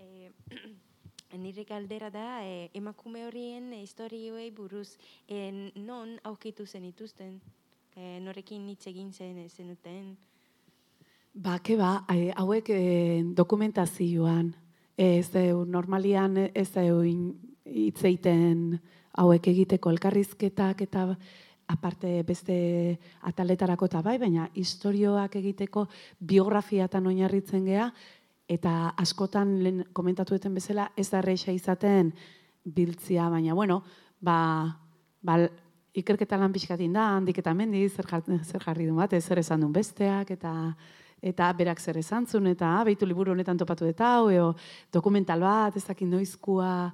E, nire galdera da, e, emakume horien historioei buruz, e, non aukitu zenituzten, e, norekin hitz egin zen zenuten. Ba, ke ba, hauek eh, dokumentazioan, ez deu, normalian ez hitz egiten hauek egiteko elkarrizketak eta aparte beste ataletarako eta bai, baina historioak egiteko biografiatan oinarritzen gea, eta askotan lehen komentatu duten bezala, ez da erreixa izaten biltzia, baina bueno, ba, ba ikerketa lan pixkatin da, handik eta mendi, zer, zer jarri du bat, zer esan duen besteak, eta eta berak zer esan zuen, eta ah, behitu liburu honetan topatu dut hau, eo, dokumental bat, ez dakit noizkua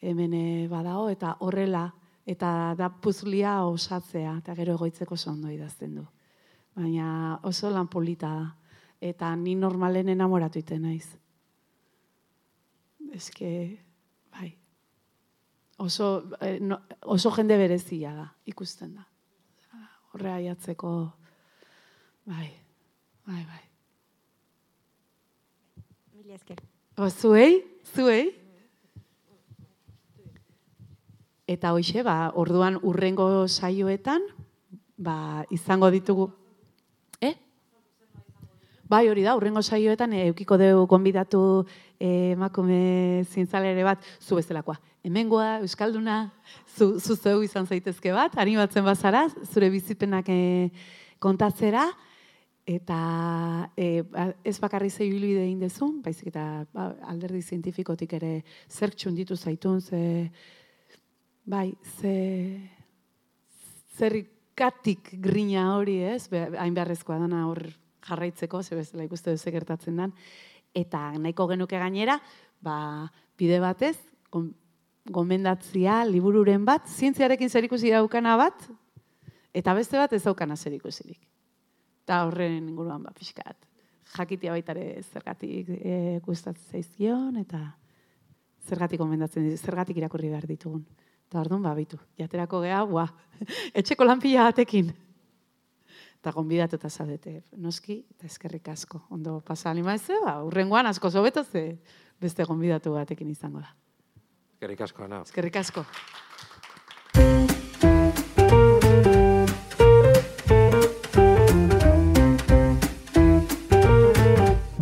hemen eh, badao, eta horrela, eta da puzlia osatzea, eta gero egoitzeko zondo idazten du. Baina oso lan polita da, eta ni normalen enamoratu iten naiz. Ez bai, oso, eh, oso jende berezia da, ikusten da. Horrea jatzeko, bai, Bai, bai. Mila esker. O, zuei? Zuei? Eta hoxe, ba, orduan urrengo saioetan, ba, izango ditugu... Eh? Bai, hori da, urrengo saioetan, eukiko dugu konbidatu e, emakume zintzalere bat, zu bezalakoa. Hemengoa, Euskalduna, zu, zu zeu izan zaitezke bat, animatzen bazara, zure bizipenak e, kontatzera, eta e, ez bakarri zei bilbide egin dezun, baizik eta ba, alderdi zientifikotik ere zer txunditu zaitun, ze, bai, ze, zerrikatik grina hori ez, hain beharrezkoa dana hor jarraitzeko, ze bezala ikuste duze gertatzen dan, eta nahiko genuke gainera, ba, bide batez, gomendatzia, libururen bat, zientziarekin zerikusi daukana bat, eta beste bat ez daukana zerikusirik eta horren inguruan ba pixkat. Jakitia baitare zergatik e, gustatzen zaizkion eta zergatik gomendatzen ditu, zergatik irakurri behar ditugun. Eta orduan ba bitu. Jaterako gea, bua, etxeko lanpila batekin. Eta gonbidatuta zadete, noski, eta eskerrik asko. Ondo pasa anima ez, ba, urrengoan asko zobeto ze beste gonbidatu batekin izango da. Eskerrik asko, Ana. Eskerrik asko.